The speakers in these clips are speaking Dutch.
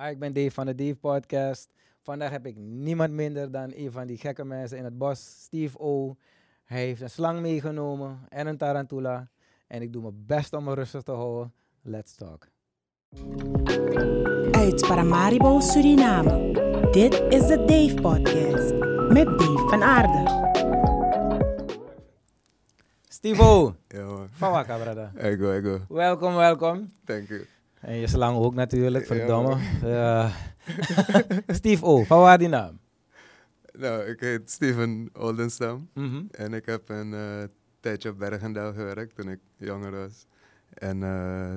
Hi, ik ben Dave van de Dave Podcast. Vandaag heb ik niemand minder dan een van die gekke mensen in het bos, Steve O. Hij heeft een slang meegenomen en een tarantula. En ik doe mijn best om me rustig te houden. Let's talk. Uit Paramaribo, Suriname. Dit is de Dave Podcast met Dave van Aarde. Steve O, Ja man. van Wakka, brother. Ego, ego. Welkom, welkom. Thank you. En je slang ook natuurlijk, verdomme. Ja. Steve O, van waar die naam? Nou, ik heet Steven Oldenstam. Mhm. En ik heb een eh, tijdje op Bergendal gewerkt toen ik jonger was. En eh,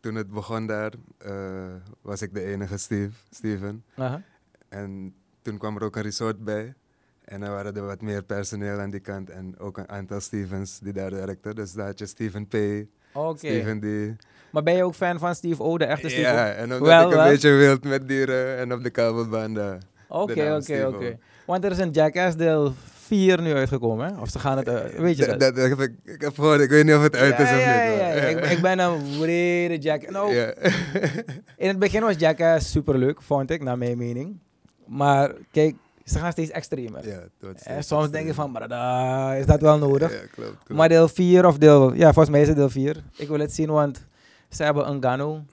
toen het begon daar, eh, was ik de enige Steve, Steven. En toen kwam er ook een resort bij. En dan waren er wat meer personeel aan die kant. En ook een aantal Stevens die daar werkten. Dus daar had je Steven P, Oké. Steven D. Maar ben je ook fan van Steve O, de echte Steve O? Ja, en omdat Wel, ik een beetje wild met dieren en op de kabelbaan daar. Oké, oké, oké. Want er is een Jackass deel 4 nu uitgekomen, hè? Of ze gaan het, eh, weet je dat? Dat, dat heb ik, ik heb gehoord, ik weet niet of het uit is of ja, niet. ja, ja. Ik, ik ben een wrede Jackass. Nou, Ja. in het begin was Jackass superleuk, vond ik, naar mijn mening. Maar kijk, ze gaan steeds extremer. ja, En soms denk je van, brada, is dat wel nodig? Ja, klopt. klopt. Maar deel 4 of deel... Ja, volgens mij is het deel 4. Ik wil het zien, want ze hebben een Gano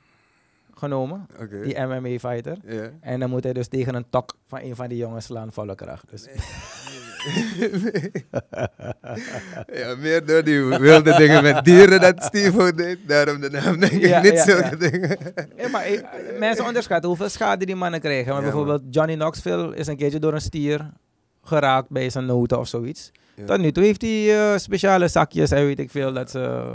genomen. Die MMA-fighter. En dan moet hij dus tegen een tok van een van die jongens slaan, volle kracht. Dus ja, meer door die wilde dingen met dieren dat Steve ook deed. Daarom de naam denk ik Ja, niet ja, zulke ja. dingen. Maar ik- mensen onderschatten hoeveel schade die mannen krijgen. Want bijvoorbeeld Johnny Knoxville is een keertje door een stier geraakt bij zijn noten of zoiets. Ja. Tot nu toe heeft hij eh, speciale zakjes en weet ik veel. Dat ze,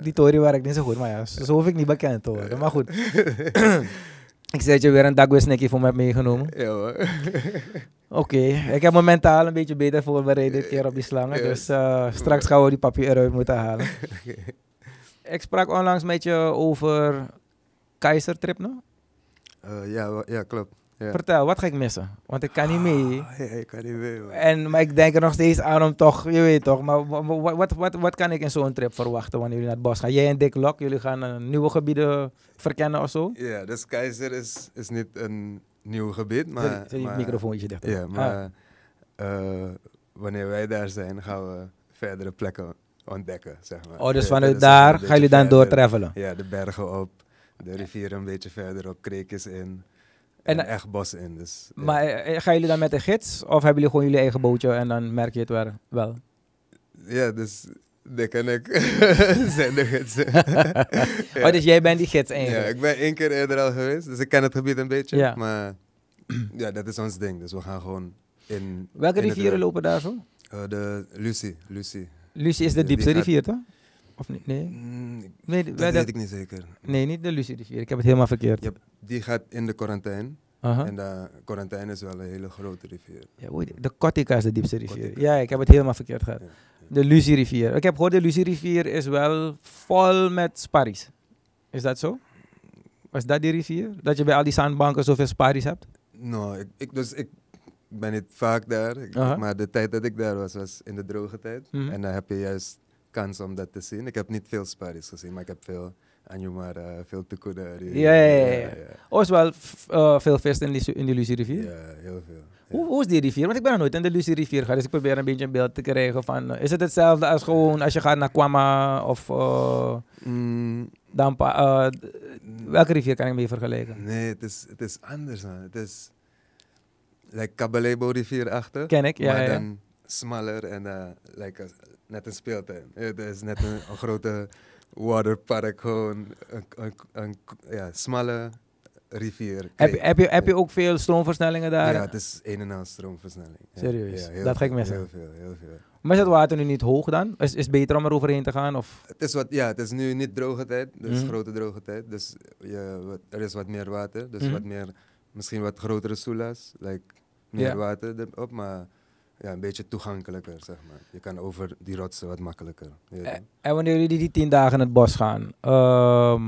die tory werkt niet zo goed, maar ja, zo, hoef ik niet bekend te worden. Maar goed. ik zei dat je weer een Dagwis Nicky voor me hebt meegenomen. Ja, hoor. Oké, ik heb me mentaal een beetje beter voorbereid dit keer op die slangen. Dus eh, straks gaan we die papier eruit moeten halen. Ik sprak onlangs met je over Keizertrip, no? Eh, ja, ja, klopt. Ja. Vertel, wat ga ik missen? Want ik kan niet mee. Ah, ja, ik kan niet man. En, maar ik denk er nog steeds aan om toch, je weet toch, maar wa- wa- wat, wat, wat kan ik in zo'n trip verwachten wanneer jullie naar het bos gaan? Jij en Dick Lok, jullie gaan eh, nieuwe gebieden verkennen of zo? Ja, dus Keizer is, is niet een nieuw gebied, maar... Zet, maar- microfoontje dichter. Ja, Ah, maar eh, wanneer wij daar zijn, gaan we verdere plekken ontdekken, zeg maar. oh, dus vanuit daar gaan jullie dan beetje verder. doortravelen? Ja, de bergen op, de rivier een beetje verder op, kreekjes in. En, En, eh, echt bos in. Dus, ja. Maar eh, gaan jullie dan met een gids of hebben jullie gewoon jullie eigen bootje en dan merk je het wel? wel? Ja, dus Dick en ik zijn de gidsen. Oh, dus jij bent die gids ja, eigenlijk? ik ben één keer eerder al geweest, dus ik ken het gebied een beetje. Ja. Maar ja, dat is ons ding. Dus we gaan gewoon in... Welke in rivieren lopen daar zo? Eh, de Lucie, Lucie. Lucie is de Die diepste rivier, toch? Of niet? Nee? Mm, Nee, dat wij- weet ik niet zeker. nee, niet de rivier. Ik heb het helemaal verkeerd. Die gaat in de quarantaine. En de quarantaine is wel een hele grote rivier. Ja, de Kotika is de diepste rivier. Kotika. Ja, ik heb het helemaal verkeerd gehad. Ja, De Lucie rivier. Ik heb gehoord, de Lucie rivier is wel vol met sparries. Is dat zo? Was dat die rivier? Dat je bij al die zandbanken zoveel sparries hebt? Nou, ik, ik, dus ik ben niet vaak daar. Ik-. Maar de tijd dat ik daar was, was in de droge tijd. Mhm. En dan heb je juist kans om dat te zien. Ik heb niet veel sparis gezien, maar ik heb veel Anjumara, veel Tukudari. Ja, ja, ja, ja. Oh, is wel eh, veel vis in in die Lucie rivier? Ja, heel veel. Ja. Hoe, hoe is die rivier? Want ik ben nog nooit in de Lucie rivier gegaan, dus ik probeer een beetje een beeld te krijgen van... eh, is het hetzelfde als gewoon als je gaat naar Kwama of Mm, Dampa? eh, welke rivier kan ik mee vergelijken? nee, het is, het is anders. Man. Het is like Kabalebo rivier achter. Ken ik, ja, maar ja. dan smaller en eh, like a- net een speeltuin. Het is net een, een grote waterpark, gewoon een, een, een- ja, smalle rivier. Heb, je- heb, je, heb je ook veel stroomversnellingen daar? Ja, het is een en al stroomversnelling. Ja, Serieus? heel Dat ga ik missen. Heel veel, heel veel. Maar is het water nu niet hoog dan? Is, is het beter om er overheen te gaan? Of? Het is, wat, ja, het is nu niet droge tijd, dus Mhm. grote droge tijd. Dus je, wat- er is wat meer water, dus Mhm. wat meer, misschien wat grotere soela's, like meer Ja. water erop, maar ja, een beetje toegankelijker, zeg maar. Je kan over die rotsen wat makkelijker. Eh. En wanneer jullie die tien dagen in het bos gaan, ehm,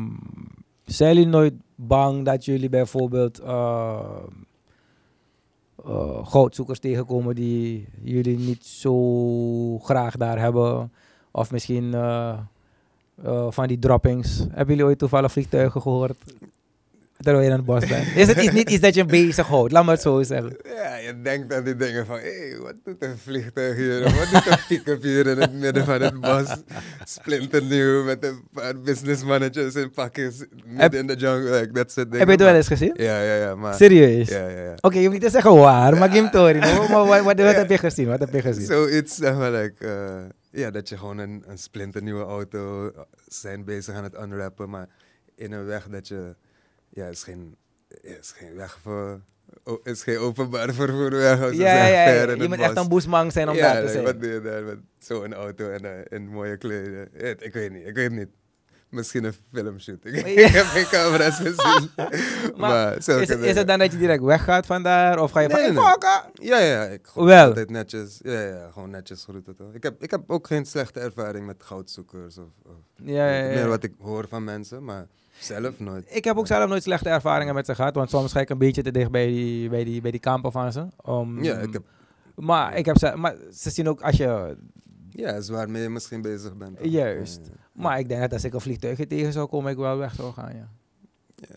zijn jullie nooit bang dat jullie bijvoorbeeld ehm, eh, goudzoekers tegenkomen die jullie niet zo graag daar hebben? Of misschien eh, eh, van die droppings. Hebben jullie ooit toevallig vliegtuigen gehoord? Terwijl je in het bos bent? Is het niet iets dat je bezighoudt? Laat me het zo zeggen. Ja, je denkt aan die dingen van, hé, hey, wat doet een vliegtuig hier? Wat doet een pick-up hier in het midden van het bos? Splinternieuw met een paar businessmannetjes in pakjes midden in de jungle. Like, dat soort dingen. Heb je het wel Maar- eens gezien? Ja, ja, ja. Maar, Serieus? Ja, ja, ja. Oké, je hoeft niet zeggen waar, maar Kim Tori. Maar, maar wat, wat, wat heb je gezien? Wat heb je gezien? Zoiets, zeg maar, like, eh, ja, dat je gewoon een, een splinternieuwe auto zijn bezig aan het unwrappen, maar in een weg dat je, ja, is geen, ja, is geen weg voor, o- is geen openbaar vervoerweg. als ze Ja, ja, ja. in Je moet echt een boesmang zijn om ja, daar te zijn. wat doe je daar met zo'n auto en eh, in mooie kleden? Ja, ik weet niet, ik weet niet. Misschien een filmshooting. Maar ik ja. heb geen camera's gezien. maar, zulke is, het, is dingen. het dan dat je direct weggaat van daar? Of ga je Nee! Ja, ja, ik Wel. altijd netjes. Ja, ja, gewoon netjes groeten toch. Ik heb, ik heb ook geen slechte ervaring met goudzoekers of, of Ja, ja, ja. meer wat ik hoor van mensen, maar zelf nooit. Ik heb ook zelf nooit slechte ervaringen met ze gehad, want soms ga ik een beetje te dicht bij die, bij die, bij die kampen van ze. Om, Ja, ik heb, maar, ik heb ze, maar ze zien ook als je... ja, is waarmee je misschien bezig bent. Juist. Ja, Maar ik denk dat als ik een vliegtuigje tegen zou komen, ik wel weg zou gaan, ja. ja.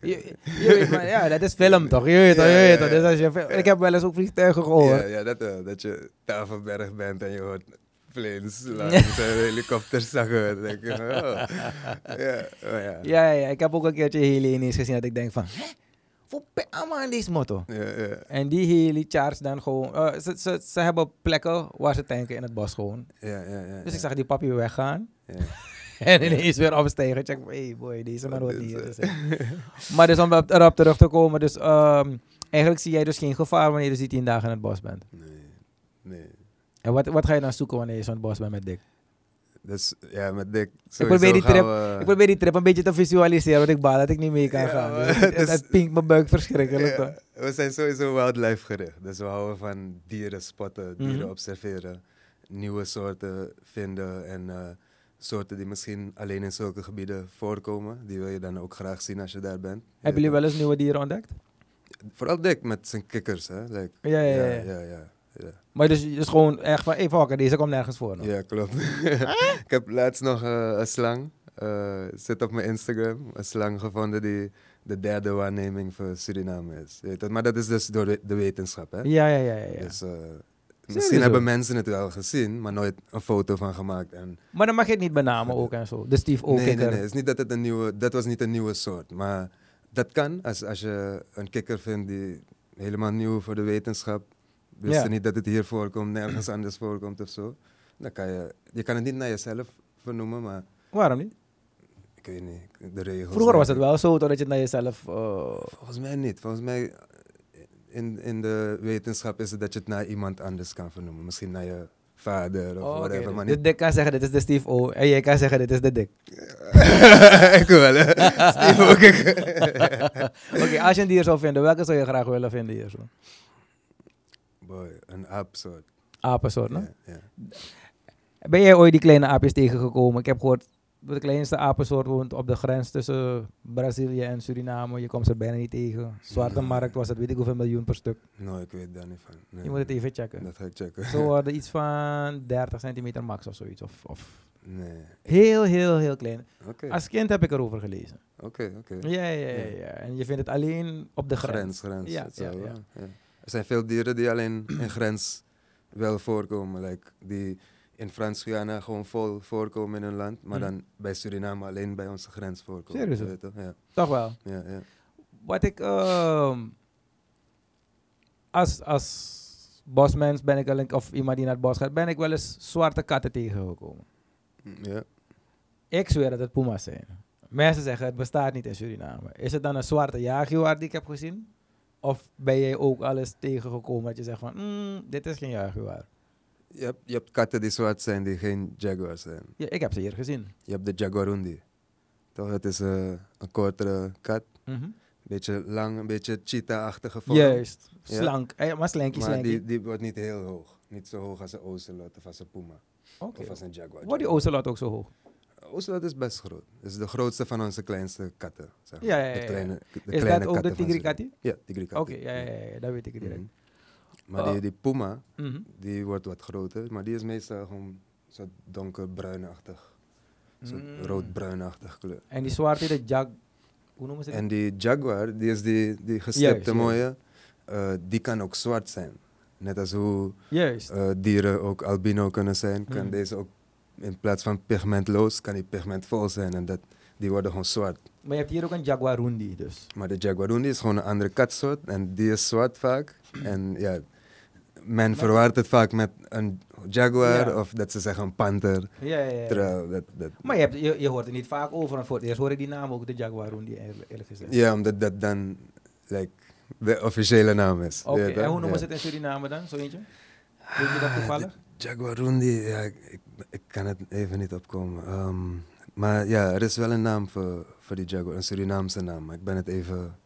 Je, je weet maar, ja, dat is film toch? Je weet toch, je Ja, weet ja. Dus ja. als je, ik heb wel eens ook vliegtuigen gehoord. Ja, ja dat, eh, dat je Tafelberg bent en je hoort planes langs en helikopters denk je van, oh. Ja, oh ja. Ja, ja, ik heb ook een keertje heli ineens gezien dat ik denk van, hè? Voor aan deze motto. Ja, ja. En die heli charge dan gewoon, eh, ze, ze, ze hebben plekken waar ze tanken in het bos gewoon. Ja, Dus ik zag die papi weggaan. Ja. En ineens weer opstijgen. Ik check, hey boy, deze man niet hier het? te zijn. Maar dus om op- erop terug te komen, dus ehm, eigenlijk zie jij dus geen gevaar wanneer je dus die tien dagen in het bos bent. Nee, nee. En wat, wat ga je dan zoeken wanneer je zo in het bos bent met Dick? Dus ja, met Dick. probeer die trip- we- Ik probeer die trip een beetje te visualiseren, want ik baal dat ik niet mee kan Ja, gaan. Dus het, pinkt mijn buik verschrikkelijk. Ja, we zijn sowieso wildlife gericht. Dus we houden van dieren spotten, dieren Mhm. observeren, nieuwe soorten vinden en eh, soorten die misschien alleen in zulke gebieden voorkomen. Die wil je dan ook graag zien als je daar bent. Hebben jullie wel eens nieuwe dieren ontdekt? Vooral Dick met zijn kikkers, hè? Like, Ja, ja, ja. ja, ja. Ja. Maar dus, dus gewoon echt van, hey fucker, deze komt nergens voor. Ja, klopt. ik heb laatst nog eh, een slang, eh, zit op mijn Instagram, een slang gevonden die de derde waarneming voor Suriname is. Het, maar dat is dus door de, wetenschap, hè? Ja, ja, ja. ja, ja. Dus, eh, misschien hebben mensen het wel gezien, maar nooit een foto van gemaakt. En Maar dan mag je het niet benamen ook en zo. De Steve O. nee, nee, nee, het is niet dat het een nieuwe, dat was niet een nieuwe soort, maar dat kan als, als je een kikker vindt die helemaal nieuw voor de wetenschap, Ja. je niet dat het hier voorkomt, nergens anders voorkomt of zo. Dan kan je, je kan het niet naar jezelf vernoemen, maar Waarom niet? ik weet niet, de regels. Vroeger was het wel zo, dat je het naar jezelf... eh, Volgens mij niet. Volgens mij in, in de wetenschap is het dat je het naar iemand anders kan vernoemen. Misschien naar je vader of oh, whatever. dus maar de Dick kan zeggen, dit is de Steve O. En jij kan zeggen, dit is de Dick. ik wel, hè. Steve ook. Oké, als je een dier zou vinden, welke zou je graag willen vinden hier zo? Boy, een aapsoort. Apensoort, no? Ja, ja. Ben jij ooit die kleine aapjes tegengekomen? Ik heb gehoord, de kleinste apensoort woont op de grens tussen Brazilië en Suriname. Je komt ze bijna niet tegen. Zwarte markt was het, weet ik hoeveel miljoen per stuk. Nou, ik weet daar niet van. Nee, Je moet het even checken. Dat ga ik checken. Ze worden iets van 30 centimeter max of zoiets. Of, of Nee. heel, heel, heel klein. Als kind heb ik erover gelezen. oké, oké. Ja, ja, ja, Ja. ja. En je vindt het alleen op de grens. Grens, grens. Ja, ja, ja. Er zijn veel dieren die alleen in grens wel voorkomen. Like die in Frans-Guyana gewoon vol voorkomen in hun land. Maar Mhm. dan bij Suriname alleen bij onze grens voorkomen. Serieus? Weet toch? Ja, Toch wel. ja, ja. Wat ik... ehm, als, als bosmens ben ik wel een- of iemand die naar het bos gaat, ben ik wel eens zwarte katten tegengekomen. Mm, ja. Ik zweer dat het puma's zijn. Mensen zeggen het bestaat niet in Suriname. Is het dan een zwarte jaguar die ik heb gezien? Of ben jij ook al eens tegengekomen dat je zegt van, "Mm, dit is geen jaguar. Je, hebt, je hebt katten die zwart zijn die geen jaguars zijn. Ja, ik heb ze hier gezien. Je hebt de jaguarundi. Toch, het is eh, een kortere kat. Mhm. Beetje lang, een beetje cheetah-achtige vorm. Juist. Slank. Eh, maar slankie, Maar slankie. die, die wordt niet heel hoog. Niet zo hoog als een ocelot of als een puma. Of als een jaguar. Wordt die ocelot ook zo hoog? Ocelot is best groot. Het is de grootste van onze kleinste katten. Zeg maar. Ja, ja, ja, De kleine, de Is kleine dat ook de tigrikati? Ja, tigrikati. Oké, ja, ja, ja, dat weet ik direct. Mhm. Maar Oh. die, die puma, Mhm. die wordt wat groter. Maar die is meestal gewoon zo donkerbruinachtig. Zo Mm. roodbruinachtig kleur. En die zwarte, de jag... hoe noemen ze En dat? die jaguar, die is die, die gestipte mooie, eh, die kan ook zwart zijn. Net als hoe eh, dieren ook albino kunnen zijn, kan Mhm. deze ook in plaats van pigmentloos, kan die pigmentvol zijn. En dat, die worden gewoon zwart. maar je hebt hier ook een Jaguarundi, dus. Maar de jaguarundi is gewoon een andere katsoort en die is zwart vaak. En ja, men verwaart het vaak met een jaguar Ja. of dat ze zeggen een panter. Ja, ja, ja. Terwijl dat, dat, Maar je, hebt, je, je hoort er niet vaak over. Want voor het eerst hoor ik die naam ook, de Jaguarundi, eerlijk, gezegd. ja, omdat dat dan like, de officiële naam is. Oké, en hoe noemen ze het in Suriname dan, zo eentje? Weet je dat toevallig? Jaguarundi, ja, ik, kan het even niet opkomen. Ehm, maar ja, er is wel een naam voor, voor die Jaguar, een Surinaamse naam. Maar ik ben het even,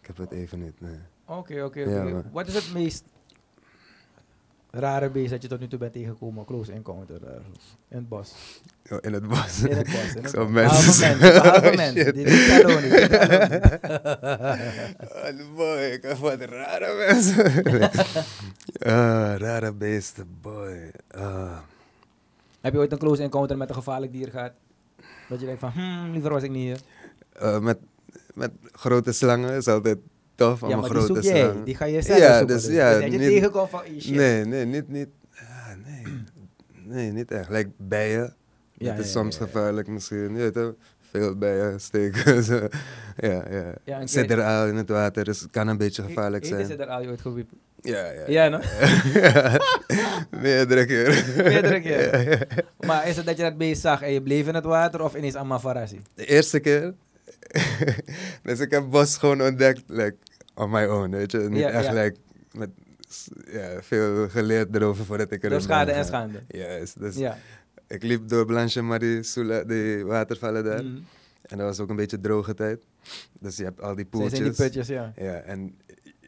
ik heb het even niet, nee. Oké, oké, Ja, Wat is het meest rare beest dat je tot nu toe bent tegengekomen, close encounter ergens? In het bos. Oh, in het bos. In het bos. In bos. mensen Behalve mensen. Dit is is Caloni. Oh, boy, ik heb wat rare mensen. Ah, rare beesten, boy. Ah. Heb je ooit een close encounter met een gevaarlijk dier gehad? Dat je denkt van, hmm, liever was ik niet hier. Eh, met, met grote slangen is altijd tof om ja, een maar die grote jij. slang. Die ga je zelf Ja, zoeken. dus Dus, ja, dus dat je niet- tegenkomt van, "Ih, shit. Nee, nee, niet, niet. ah, nee. nee, niet echt. Like bijen. Ja, dat is ja, soms ja, ja. gevaarlijk misschien. Je weet veel bijen steken. zo. ja, ja. Ja, Zit er al in het water, dus het kan een beetje gevaarlijk zijn. er al je ooit? Ja, ja. Ja, no? Meerdere keer. Meerdere keer. Ja, ja. Maar is het dat je dat beest zag en je bleef in het water of ineens allemaal verrassing? De eerste keer. Dus ik heb bos gewoon ontdekt, like, on my own, weet je. Niet echt, like, met ja, veel geleerd erover voordat ik erin Door schade en schande. Juist, dus Ja. ik liep door Blanche Marie, Sula, die watervallen daar. Mhm. En dat was ook een beetje droge tijd. Dus je hebt al die poeltjes. die putjes, ja. Ja, en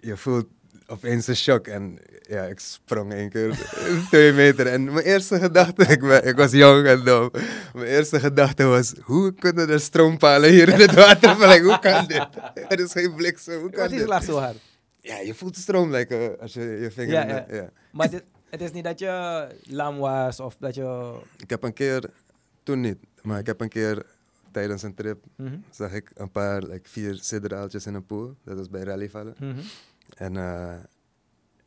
je voelt opeens een shock. En ja, ik sprong één keer twee meter. En mijn eerste gedachte, ik, ben, ik was jong en dom. Mijn eerste gedachte was, hoe kunnen er stroompalen hier in het water vallen? Hoe kan dit? Er is geen bliksem, hoe kan Wat is dit? zo hard? Ja, je voelt de stroom like, eh, als je je vinger... Ja. Maar dit- het is niet dat je lam was of dat je... Ik heb een keer, toen niet, maar ik heb een keer tijdens een trip, Mhm, zag ik een paar, like, vier sidraaltjes in een pool. Dat was bij rallyvallen. mhm. En eh,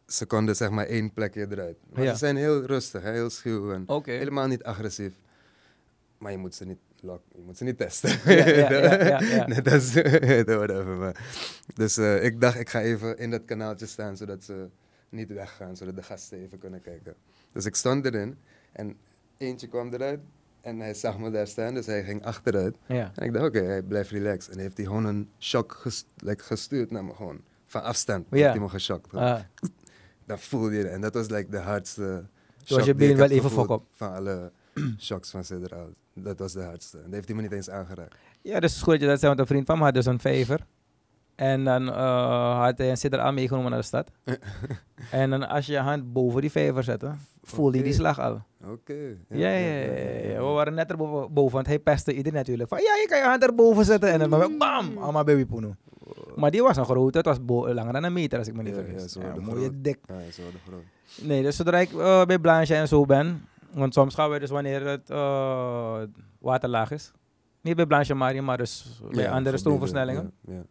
ze konden zeg maar één plekje eruit. Maar Ja. ze zijn heel rustig, hè, heel schuw en helemaal niet agressief. Maar je moet ze niet je moet ze niet testen. Ja, ja. Net als, whatever. Maar. Dus eh, ik dacht, ik ga even in dat kanaaltje staan, zodat ze niet weggaan, zodat de gasten even kunnen kijken. Dus ik stond erin en eentje kwam eruit en hij zag me daar staan, dus hij ging achteruit. En ik dacht, oké, hij blijft relaxed. En heeft hij gewoon een shock gestuurd naar me gewoon. Van afstand Ja. heeft hij me geschokt. Ah, Dan voelde je. En dat was like de hardste was shock je been wel even fok op. Van alle shocks van Sidral. Dat was de hardste. En dat heeft hij me niet eens aangeraakt. Ja, dus het is goed dat je dat zei, want een vriend van me had dus een vijver. En dan eh, had hij een sidder al meegenomen naar de stad. en dan als je je hand boven die vijver zette, voelde je die slag al. Oké. Ja, ja, ja, ja, ja. We waren net erboven, boven, want hij pestte iedereen natuurlijk. Van ja, je kan je hand erboven zetten. En dan maar bam, allemaal babypoeno. Maar die was een grote, het was langer dan een meter als ik me niet vergis. Ja, mooie groot. dik. Ja, zo de groot. Nee, dus zodra ik eh, bij Blanche en zo ben, want soms gaan we dus wanneer het eh, water laag is. Niet bij Blanche Marie, maar dus bij Ja, andere stroomversnellingen. Ja.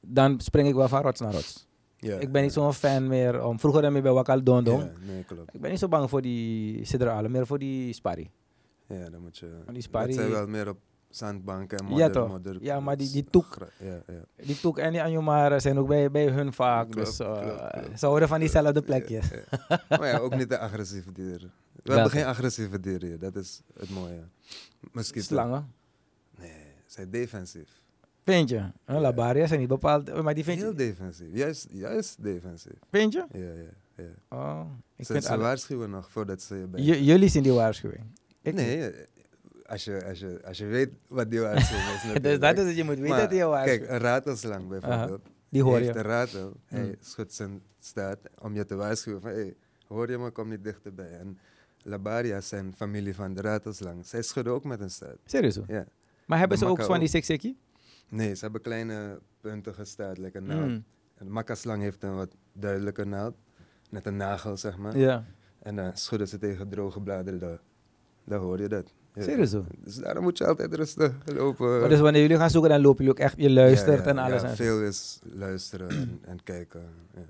Dan spring ik wel van rots naar rots. Ja, ik ben niet zo'n fan meer om. Vroeger dan bij Wakal Dondong. Ja, nee, klopt. Ik ben niet zo bang voor die Sidralen, meer voor die Spari. Ja, dan moet je... die dat Spari- zijn wel meer op zandbanken en Ja, modder. toch? modder Ja, maar die- die toek- Ja, ja. Die Toek en die Anjumara zijn ook bij, bij hun vaak. Dus eh, ze horen van diezelfde plekjes. Ja, ja. maar ja, ook niet de agressieve dieren. We hebben geen agressieve dieren hier, dat is het mooie. Mosquito. Slangen. Nee, ze zijn defensief. Vind je? Huh, Labaria zijn niet bepaald. Maar die vind Heel je. defensief, juist, juist defensief. Vind je? Ja, ja, ja. Oh, ik Ze, vind ze waarschuwen nog voordat ze je bij. Jullie zien die waarschuwing. Ik nee, eh, als je, als, je, als je weet wat die waarschuwing is. dus dat is het, je moet weten Maar, dat die jou Kijk, een ratelslang bijvoorbeeld. Die hoor heeft je. een ratel. Hij Hmm. schudt zijn staart om je te waarschuwen van... Hey, hoor je me, kom niet dichterbij. En Labaria's zijn familie van de ratelslang. Zij schudden ook met een staart. Serieus. Ja. Maar hebben De ze ook van die? Nee, ze hebben kleine puntige staart, like een naald. Mm. Een makkaslang heeft een wat duidelijker naald. Net een nagel, zeg maar. Ja. En dan schudden ze tegen droge bladeren, dan hoor je dat. Serieus zo? Dus daarom moet je altijd rustig lopen. Maar dus wanneer jullie gaan zoeken, dan lopen jullie ook echt, je luistert en alles. Ja, en veel is luisteren en, en kijken. Ja.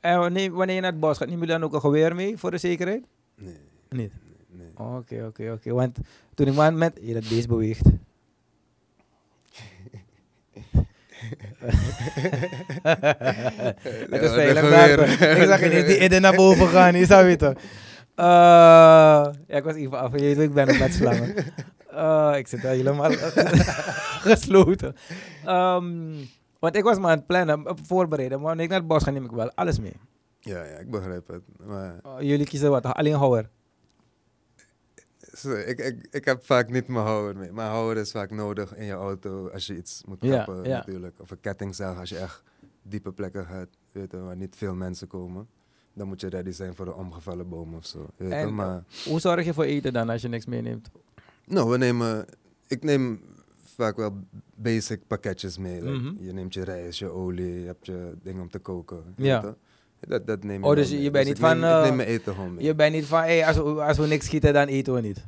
En wanneer, wanneer je naar het bos gaat, neem je dan ook een geweer mee voor de zekerheid? Nee, Niet. nee. Oké, oké, oké. Want toen ik man met... Je dat beest beweegt. Het is veilig daar. Ik zag je niet die naar boven gaan. Je zou weten. Eh, ja, ik was even af. Je weet, ik ben slangen. Eh, ik zit wel helemaal gesloten. Ehm, want ik was maar aan het plannen, op voorbereiden. Maar wanneer ik naar het bos ga, neem ik wel alles mee. Ja, ja, ik begrijp het. Maar Eh, jullie kiezen wat? Alleen houwer. ik, ik, ik heb vaak niet mijn houwer mee. Mijn houwer is vaak nodig in je auto als je iets moet Ja, kappen ja. natuurlijk. Of een kettingzaag als je echt diepe plekken gaat, weet je, waar niet veel mensen komen. Dan moet je ready zijn voor een omgevallen boom of zo. Weet je, En- maar Hoe zorg je voor eten dan als je niks meeneemt? Nou, we nemen. Ik neem vaak wel basic pakketjes mee. like, Mhm. Je neemt je rijst, je olie, je hebt je dingen om te koken. Ja. je. Dat, dat neem je Oh, dus je bent niet ik neem, van, Ik eh, neem mijn eten gewoon mee. Je bent niet van, hey, als, we, als we niks schieten, dan eten we niet.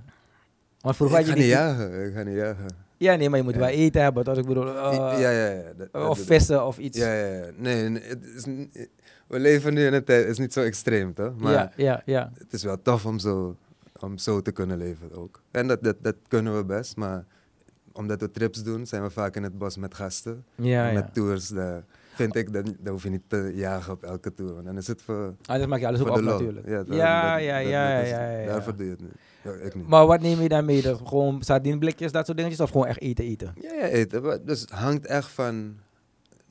Want vroeger ik had ga je niet jagen. Ik ga niet jagen. Ja, nee, maar je moet Ja. wel eten hebben. Dat ik bedoel, eh, ja, ja, ja. dat- dat- of dat- vissen of iets. Ja, ja, ja. Nee, nee, het is, niet- we leven nu in een tijd, het is niet zo extreem, toch? Maar ja, ja, ja. het is wel tof om zo, om zo te kunnen leven ook. En dat, dat, dat kunnen we best, maar omdat we trips doen, zijn we vaak in het bos met gasten. Ja, En ja. Met tours, daar vind ik, dat, dat hoef je niet te jagen op elke tour. Want dan is het voor, Anders maak je alles ook op natuurlijk. Ja, dat- ja, dat- ja, dat- ja, dat is- ja, ja. Daarvoor doe je het niet. Ja, ik niet. Maar wat neem je dan mee? Dat gewoon sardineblikjes, dat soort dingetjes? Of gewoon echt eten, eten? Ja, ja, eten. Dus het hangt echt van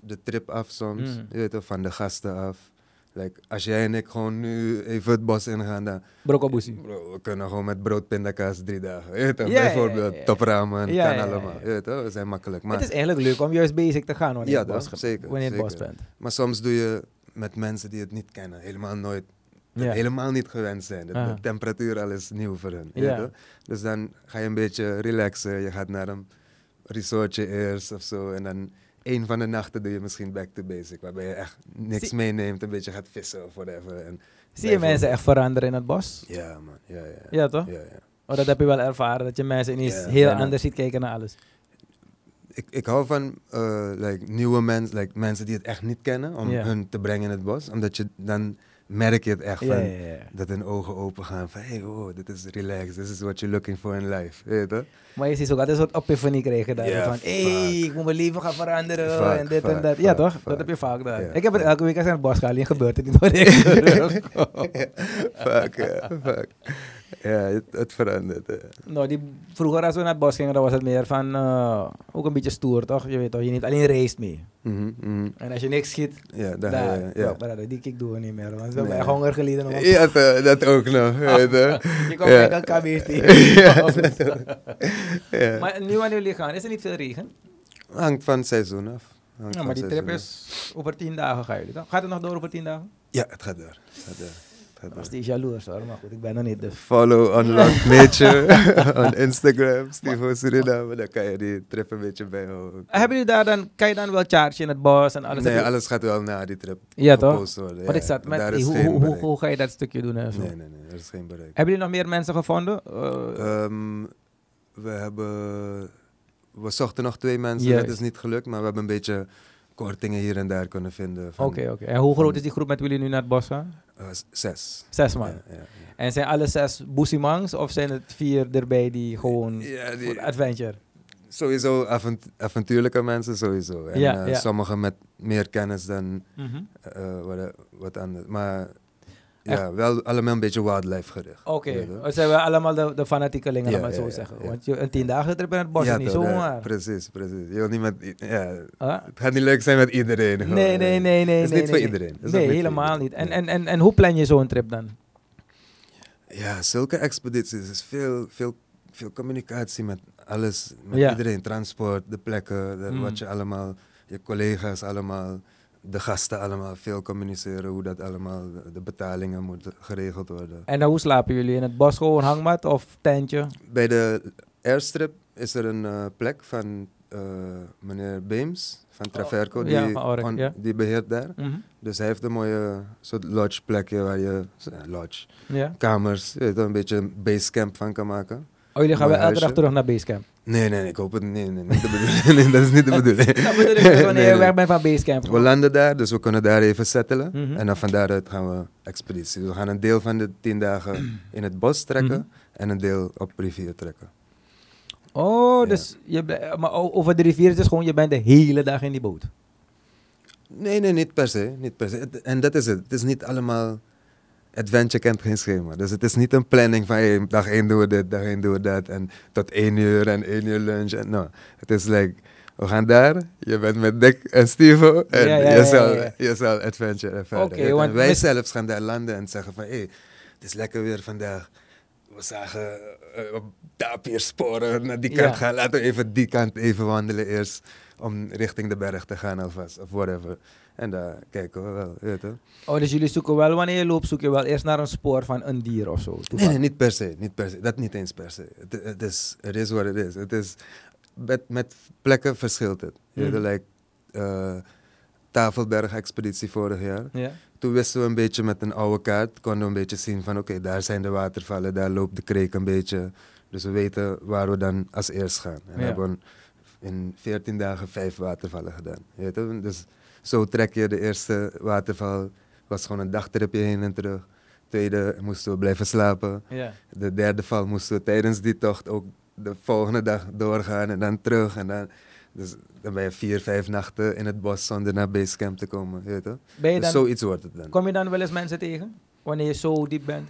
de trip af soms. Mm. Je weet wel, van de gasten af. Like, als jij en ik gewoon nu even het bos ingaan, dan... Brokobusi. Bro, we kunnen gewoon met brood, pindakaas drie dagen. Ja, bijvoorbeeld topramen, Ja, kan allemaal. ja. Je weet toch, we zijn makkelijk. Maar, het is eigenlijk leuk om juist bezig te gaan wanneer Ja, je het bos, Zeker, wanneer je het bos zeker. bent. maar soms doe je met mensen die het niet kennen, helemaal nooit helemaal niet gewend zijn. De, de Ah. temperatuur al is nieuw voor hen. Ja. weet? Dus dan ga je een beetje relaxen. Je gaat naar een resortje eerst of zo. En dan één van de nachten doe je misschien back to basic. Waarbij je echt niks Zie- meeneemt. Een beetje gaat vissen of whatever. En Zie je mensen echt veranderen in het bos? Ja, man. Ja, ja. Ja, toch? ja, ja. Oh, dat heb je wel ervaren, dat je mensen ineens Ja, heel anders ziet kijken naar alles. Ik, ik hou van eh, like, nieuwe mensen, like, mensen die het echt niet kennen. Om hun te brengen in het bos. Omdat je dan merk je het echt van... Dat hun ogen open gaan van, hey, oh, dit is relaxed, this is what you're looking for in life, weet je toch? Maar je ziet ook altijd een soort epiphany krijgen daar. Van, hé, hey, ik moet mijn leven gaan veranderen Vaak, en dit en vaak, dat. Ja, toch? Dat heb je vaak daar. Ik heb het elke week als ik naar het alleen gebeurt het niet ik vaak, ja, vaak. Ja, het, het verandert. eh. Nou, die, vroeger als we naar het bos gingen, dan was het meer van, eh, ook een beetje stoer, toch? Je weet toch, je neemt alleen race mee. Mhm, mhm. En als je niks schiet, Ja, dan, daar, ja. ja. maar die kick doen we niet meer. Want we hebben Nee. honger geleden. om- Ja, dat, dat ook nog, weet je. Je komt Ja. dat ook. Ja. Maar nu wanneer jullie gaan, is er niet veel regen? Hangt van het seizoen af. Hangt Ja, maar die trip is over tien dagen gaan jullie dan? Gaat het nog door over tien dagen? Ja, het gaat door. Het gaat door. Dat is door. die jaloers hoor, maar goed, ik ben er niet dus. Follow Unlock Nature on Instagram, Steve Suriname. Dan kan je die trip een beetje bijhouden. Hebben jullie daar dan, kan je dan wel charge in het bos en alles? Nee, alles gaat wel na die trip Ja, toch? worden. Ja. ik zat met, hoe, hoe, hoe, ga je dat stukje doen en zo? Nee, nee, nee, er is geen bereik. Hebben jullie nog meer mensen gevonden? We hebben... We zochten nog twee mensen, dat is niet gelukt, maar we hebben een beetje kortingen hier en daar kunnen vinden. Oké, oké. En hoe groot is die groep met wie jullie nu naar het bos gaan? eh, zes. Zes man. Ja, ja, ja. En zijn alle zes boesimangs of zijn het vier erbij die gewoon Ja, die- voor adventure? sowieso avont- avontuurlijke mensen, sowieso. En Ja, ja. sommigen met meer kennis dan Mhm. eh, wat, wat anders. Maar ja, wel allemaal een beetje wildlife gericht. Oké, je. het zijn we allemaal de, de fanatiekelingen, Ja, laat maar ja, zo ja, zeggen. ja. Want je, een tien dagen trip in het bos Ja, is niet ja, zomaar. Precies, precies. Je wil niet met... i- Ja, Ah? het gaat niet leuk zijn met iedereen. gewoon. Nee, nee, nee, nee. Het is nee, niet nee. voor iedereen. Is Nee, helemaal niet. En, en, en, en hoe plan je zo'n trip dan? Ja, zulke expedities is veel, veel, veel communicatie met alles, met Ja. iedereen. Transport, de plekken, de- Mm. wat je allemaal, je collega's allemaal, de gasten allemaal, veel communiceren, hoe dat allemaal, de, betalingen moeten geregeld worden. En dan hoe slapen jullie? In het bos gewoon hangmat of tentje? Bij de airstrip is er een eh, plek van eh, meneer Beems van Traverco, Oh, ja, die, on- ja. die beheert daar. Mhm. Dus hij heeft een mooie soort lodge plekje waar je, eh, lodge, kamers, je een beetje een basecamp van kan maken. Oh, jullie gaan wel elke dag terug naar Basecamp? Nee, nee, ik hoop het nee, nee, nee, dat is niet de bedoeling. Dat bedoel ik dus wanneer Nee, je weg bent van Basecamp. We landen daar, dus we kunnen daar even settelen. Mhm. En dan van daaruit gaan we expeditie. Dus we gaan een deel van de tien dagen in het bos trekken Mhm. en een deel op rivier trekken. Oh, Ja. dus je, maar over de rivier is het gewoon, je bent de hele dag in die boot. Nee, nee, niet per se. Niet per se. En dat is het. Het is niet allemaal... Adventure kent geen schema. Dus het is niet een planning van hey, dag 1 doen we dit, dag 1 doen we dat. En tot 1 uur en 1 uur lunch. En, no. Het is like, we gaan daar. Je bent met Dick en Stevo. En Ja, ja, ja, je, zal, je adventure ervaren. Want En wij mis- zelfs gaan daar landen en zeggen van... Hé, hey, het is lekker weer vandaag. We zagen uh, tapiersporen naar die kant gaan. Laten we even die kant even wandelen eerst. Om richting de berg te gaan alvast. Of whatever. En daar kijken we wel. Weet je. Oh, dus jullie zoeken wel, wanneer je loopt, zoek je wel eerst naar een spoor van een dier of zo. Nee, niet per se. Niet per se. Dat niet eens per se. Het, het is, het is wat het is. Het is met, met plekken verschilt het. Je Mhm. wel, like, eh, Tafelberg-expeditie vorig jaar. Ja. Toen wisten we een beetje met een oude kaart, konden we een beetje zien van oké, daar zijn de watervallen, daar loopt de kreek een beetje. Dus we weten waar we dan als eerst gaan. En hebben in 14 dagen vijf watervallen gedaan. Je weet wel? Dus zo trek je de eerste waterval, was gewoon een dagtripje heen en terug. Tweede moesten we blijven slapen. De derde val moesten we tijdens die tocht ook de volgende dag doorgaan en dan terug. En dan, dus dan ben je vier, vijf nachten in het bos zonder naar basecamp te komen. Weet je? Ben je Dus dan, zoiets wordt het dan. kom je dan wel eens mensen tegen? Wanneer je zo diep bent?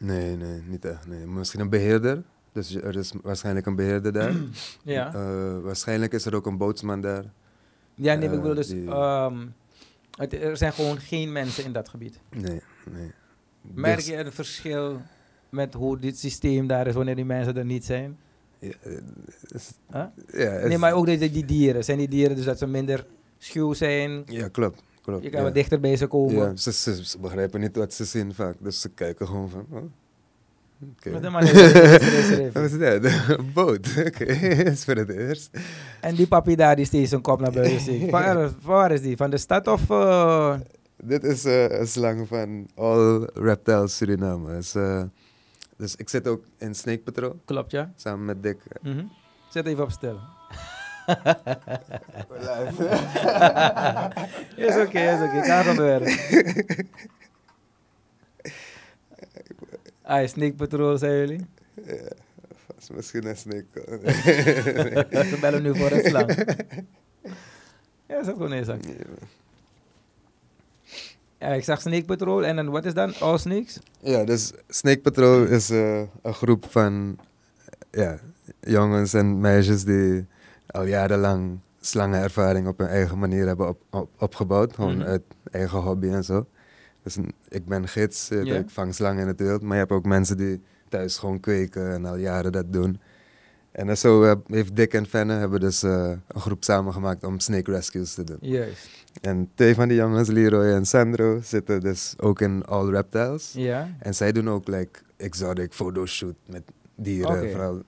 Nee, nee, niet echt. Nee. Misschien een beheerder. Dus er is waarschijnlijk een beheerder daar. Ja. Eh, waarschijnlijk is er ook een bootsman daar. Ja, nee, ik eh, bedoel dus, die- ehm, het, er zijn gewoon geen mensen in dat gebied. Nee, nee. Merk Dus- je een verschil met hoe dit systeem daar is wanneer die mensen er niet zijn? Ja, eh, is- Huh? ja, is- Nee, maar ook die, die dieren. Zijn die dieren dus dat ze minder schuw zijn? Ja, klopt. klopt Je kan ja. wat dichter bij ze komen? Ja, ze, ze, ze begrijpen niet wat ze zien vaak. Dus ze kijken gewoon van... Oh, een is het, is het, is Wat is dat? Een boot. Oké, is voor het eerst. En die papi daar die steeds zijn kop naar buiten steekt. Waar, van waar is die? Van de stad of... eh, Dit is eh, een slang van All Reptiles Suriname. Is, eh, dus ik zit ook in Snake Patrol, Klopt, ja? samen met Dick. Mhm. Zet even op stil. is oké, is oké. Ga van werk. Ah, Sneak Patrol, zijn jullie? Ja, was misschien een snake. Ze bellen nu voor een slang. Ja, is ook gewoon eens. Ja, ik zag Snake Patrol en dan wat is dan? All Snakes? Ja, dus Snake Patrol is eh, een groep van ja, jongens en meisjes die al jarenlang slangenervaring op hun eigen manier hebben op, op- opgebouwd. Gewoon Mhm. uit eigen hobby en zo. Dus een- ik ben gids, eh, ik vang slangen in het wild. Maar je hebt ook mensen die thuis gewoon kweken en al jaren dat doen. En zo heeft Dick en Fenne hebben dus eh, een groep samengemaakt om snake rescues te doen. Juist. En twee van die jongens, Leroy en Sandro, zitten dus ook in All Reptiles. Ja. En zij doen ook like exotic fotoshoot met dieren, vooral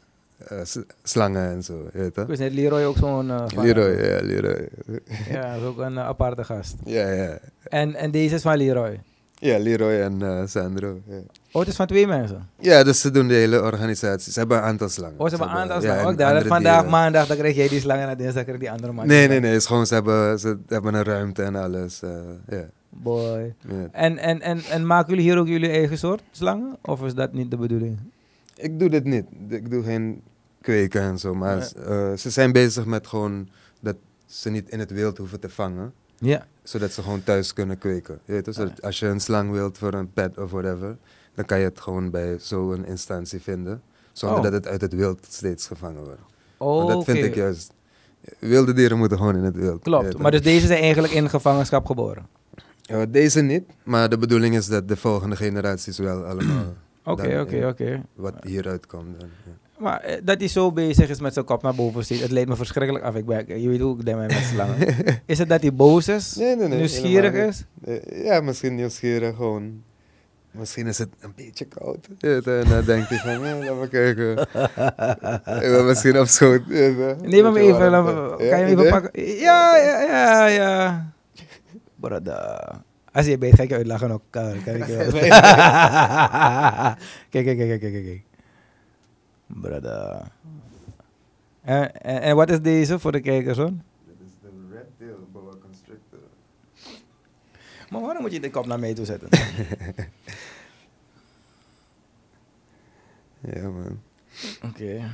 eh, slangen en zo. Je weet Ik dat? wist net Leroy ook zo'n... van- Leroy, ja, Leroy. Ja, dat is ook een eh, aparte gast. ja, ja. En, en deze is van Leroy. Ja, Leroy en Sandro. Ja. Oh, het is van twee mensen. ja, dus ze doen de hele organisatie. Ze hebben een aantal slangen. Oh, ze hebben een aantal slangen. en Ook daar. Vandaag dieren. maandag, dan krijg jij die slangen en dinsdag krijg je die andere man. Nee, nee, nee. Het is gewoon, ze hebben, ze hebben een ruimte en alles. Boy. En, en, en, en maken jullie hier ook jullie eigen soort slangen? Of is dat niet de bedoeling? Ik doe dit niet. Ik doe geen kweken en zo. Maar eh, ze zijn bezig met gewoon dat ze niet in het wild hoeven te vangen. Ja. Zodat ze gewoon thuis kunnen kweken. Je weet? Zodat als je een slang wilt voor een pet of whatever, dan kan je het gewoon bij zo'n instantie vinden. Zonder Oh. dat het uit het wild steeds gevangen wordt. Oh, Want dat vind ik juist. Wilde dieren moeten gewoon in het wild. je Klopt. Maar dus deze zijn eigenlijk in gevangenschap geboren. Ja, deze niet, maar de bedoeling is dat de volgende generaties wel allemaal Oké, oké, ja. oké. wat hieruit komt. Dan, ja. Maar eh, dat hij zo bezig is met zijn kop naar boven steekt, het leidt me verschrikkelijk af. Ik ben, je weet hoe ik denk met slangen. Is het dat hij boos is? Nee, nee, nee. nieuwsgierig is? Eh, Ja, misschien nieuwsgierig gewoon. Misschien is het een beetje koud. Je? En dan denkt hij van, ja, laat maar kijken. Ik misschien op schoot. je? Neem hem even. kan je hem even pakken? Ja, ja, ja, ja. Brada. Als je beet, ga ik je uitlachen ook. Kan, kan ik je wel. kijk, kijk, kijk, kijk, kijk, kijk. Brother. En, wat is deze voor de kijkers hoor? Dit is de red tail boa constrictor. Maar waarom moet je de kop naar mij toe zetten? Ja man. Oké.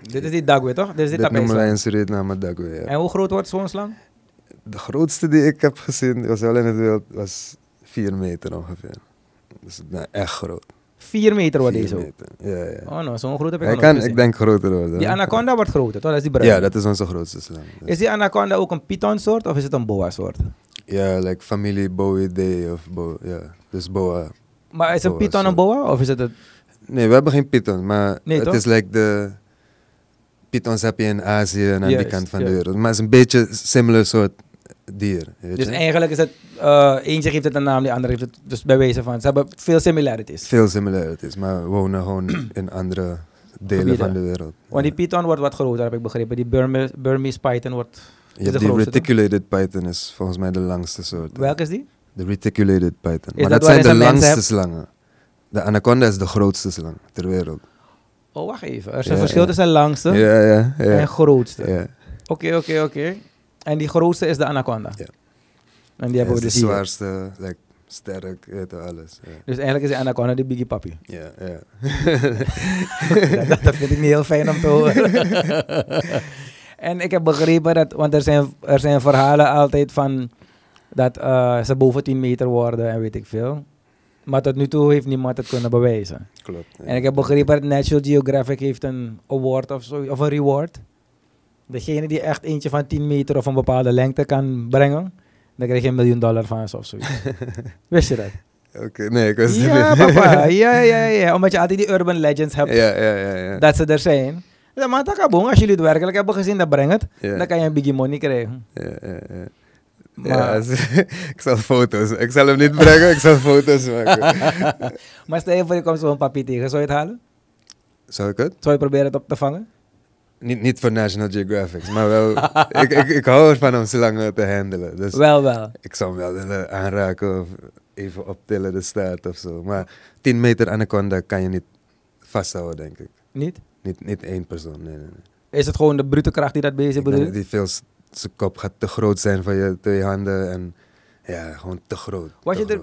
Dit is die dagwe toch? Dit is die Dit noemen wij tapijslang. in Suriname dagwe, ja. En hoe groot wordt zo'n slang? De grootste die ik heb gezien, was wel in het wild, was 4 meter ongeveer. Dus nou, echt groot. 4 meter wordt deze ook. Ja, ja. Oh no, zo'n groot heb ik Hij kan, ik denk groter worden. Die anaconda wordt groter, toch? Dat is die bruin. Ja, dat is onze grootste slang. Dus- Is die anaconda ook een python-soort of is het een boa-soort? Ja, like familie Boidae of bo ja, dus boa. Maar is een Boa python een boa of is het een... Nee, we hebben geen python, maar Nee, het is like de pythons heb je in Azië en aan die kant van de wereld. Maar het is een beetje similar soort dier. Weet Dus je? eigenlijk is het... eh eentje geeft het een naam, die andere heeft het... Dus bij wijze van... Ze hebben veel similarities. Veel similarities, maar we wonen gewoon in andere delen Gebieden. van de wereld. Want die Ja. python wordt wat groter, heb ik begrepen. Die Burme, Burmese python wordt... De die grootste, toch? reticulated python is volgens mij de langste soort. Welke is die? De reticulated python. Is maar dat dat, zijn de langste slangen. De anaconda is de grootste slang ter wereld. Oh, wacht even. Er is een Ja, verschil ja. tussen langste Ja, ja, ja. en grootste. ja. Oké, oké, oké. En die grootste is de anaconda. Ja. En die hebben we is dus de hier. zwaarste, like, sterk, alles. Ja, Dus eigenlijk is de anaconda de biggie papi. ja. ja. dat, dat vind ik niet heel fijn om te horen. en ik heb begrepen dat, want er zijn, er zijn verhalen altijd van dat eh, ze boven 10 meter worden en weet ik veel. Maar tot nu toe heeft niemand het kunnen bewijzen. Klopt. ja. En ik heb begrepen dat National Geographic heeft een award of zo, of een reward. Degene die echt eentje van 10 meter of een bepaalde lengte kan brengen, dan krijg je een miljoen dollar van ze of zoiets. Wist je dat? Oké, nee, ik was Ja, papa. Ja, ja, ja. Omdat je altijd die urban legends hebt Ja, ja, ja. ja. dat ze er zijn. Ja, maar takabong, als jullie het werkelijk hebben gezien, dat breng het. ja. Dan kan je een biggie money krijgen. Ja, ja, ja. Maar, Ja, ik zal foto's. Ik zal hem niet brengen, ik zal foto's maken. maar stel je voor, je komt zo'n papi tegen. Zou je het halen? Zou ik het? Zou je proberen het op te vangen? Niet, niet voor National Geographic, maar wel. ik, ik, ik hou ervan om slangen te handelen. Dus Wel, wel. ik zou hem wel willen aanraken of even optillen de staart of zo. Maar 10 meter anaconda kan je niet vasthouden, denk ik. Niet? Niet, niet één persoon. Nee, nee, nee. Is het gewoon de brute kracht die dat bezig bedoelt? die veel, zijn kop gaat te groot zijn voor je twee handen. En ja, gewoon te groot. Was te je er-.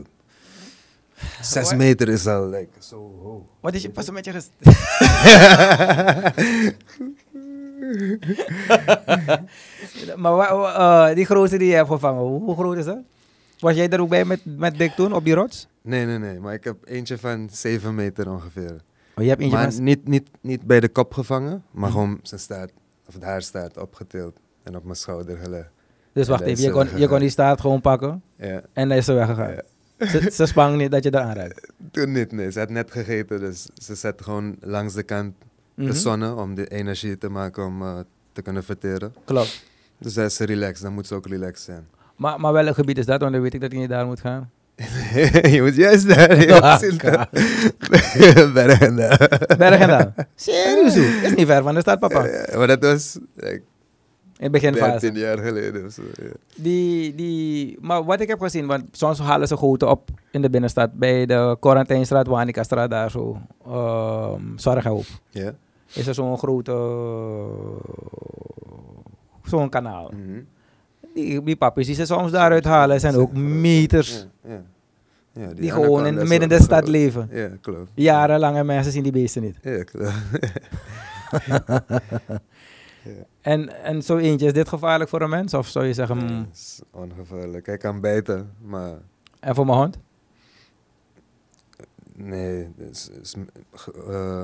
Zes Wat- meter is al like, zo hoog. Wat is je pas met je ges... maar wa- wa- eh, die grootste die je hebt gevangen, hoe, groot is dat? Was jij er ook bij met, met Dick toen, op die rots? Nee, nee, nee. Maar ik heb eentje van 7 meter ongeveer. Oh, je hebt eentje maar van... niet, niet, niet bij de kop gevangen, maar Mhm. gewoon zijn staart, of het haar staart opgetild en op mijn schouder gelegd. Dus wacht even, je kon, je kon die staart gewoon pakken Ja. en dan is ze weggegaan. ja. Ze, ze spang niet dat je eraan raakt. Toen niet, nee. Ze had net gegeten, dus ze zet gewoon langs de kant Mhm. de zonne om de energie te maken om eh, te kunnen verteren. Klopt. Dus is ze relaxed, dan moet ze ook relaxed zijn. Maar, maar welk gebied is dat? Want dan weet ik dat je niet daar moet gaan. je moet juist daar. Je Ah, moet dat- Bergen daar. Bergendal. Serieus? Is niet ver van de stad, papa. Ja, maar dat was like, In het beginfase. 13 jaar geleden of zo. ja. Die, die, maar wat ik heb gezien, want soms halen ze goten op in de binnenstad. Bij de Quarantijnstraat, Wanikastraat, daar zo. ehm Zorghoop. Ja? Is er zo'n grote... Zo'n kanaal. Die, die papjes die ze soms daaruit halen zijn ook meters. Ja, Die gewoon in midden in de stad leven. Ja, klopt. Jarenlang en mensen zien die beesten niet. Ja, klopt. En, en zo eentje, is dit gevaarlijk voor een mens? Of zou je zeggen, Ja, mm, is ongevaarlijk. Hij kan bijten, maar en voor mijn hond? nee, het is, eh,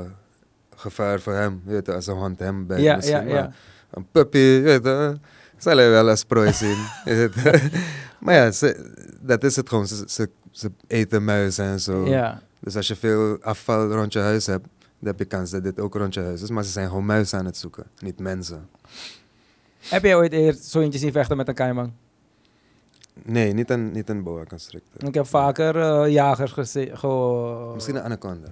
gevaar voor hem. Weet je, als een hond hem bijt. Ja, misschien, ja, maar ja. Een puppy, weet je, zal hij wel als prooi zien. maar ja, ze, dat is het gewoon. Ze, ze, ze eten muizen en zo. Ja. Dus als je veel afval rond je huis hebt, dan heb je kans dat dit ook rond je huis is. Maar ze zijn gewoon muizen aan het zoeken, niet mensen. Heb jij ooit eerst zo eentje zien vechten met een kaiman? Nee, niet een, niet een boa constrictor. Ik heb vaker eh, jagers gezien. ge- Misschien een anaconda.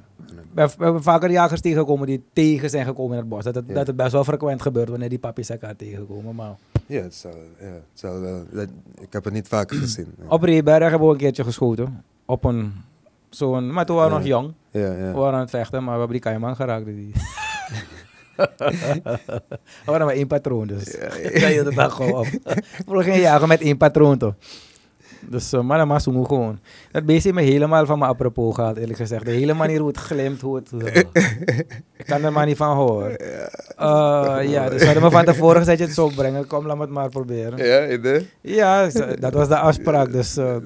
We hebben vaker jagers tegengekomen die tegen zijn gekomen in het bos. Dat het, Ja. dat het best wel frequent gebeurt wanneer die papjes elkaar tegenkomen. Maar Ja, het zal, ja, het zal wel. dat- ik heb het niet vaker gezien. nee. op Reeberg hebben we een keertje geschoten. Op een Zo'n, maar toen waren we Ja. nog jong. Ja, We ja. waren aan het vechten, maar we hebben die kaiman geraakt. Die. we waren maar één patroon, dus. Ja, Ja, je dag gewoon op. We jagen met één patroon, toch? Dus, uh, maar dan maar zo gewoon. Dat beest me helemaal van me apropos gehad, eerlijk gezegd. De hele manier hoe het glimt, hoe het... ik kan er maar niet van horen. Uh, ja, dus we hadden me van tevoren gezegd, je het zo brengen. Kom, laat me het maar proberen. Ja, idee? Ja, dat was de afspraak. Dus, hè.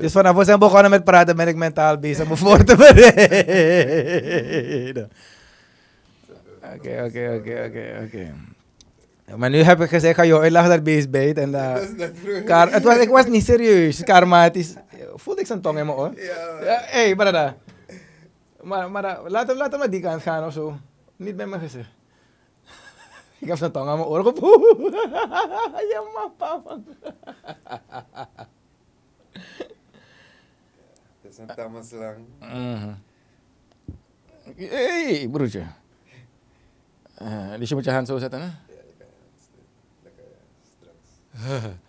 dus vanaf we zijn begonnen met praten, ben ik mentaal bezig om me voor te bereiden. Oké, oké, oké, oké, oké. Maar nu heb ik gezegd, ga je uitleggen dat beest beet. En, uh, Dat is. Kar, het was, ik was niet serieus, karmatisch. Voelde ik zijn tong in mijn oor? Ja, Ja, hé, hey, brada. Maar, maar uh, laat, hem, laat hem naar die kant gaan of zo. Niet bij mijn gezicht. ik heb zijn tong aan mijn oor gevoeld. ja, man, papa. Dat is een tamaslang. Mhm. Hé, hey, broertje. Uh, dus je moet je hand zo zetten, hè?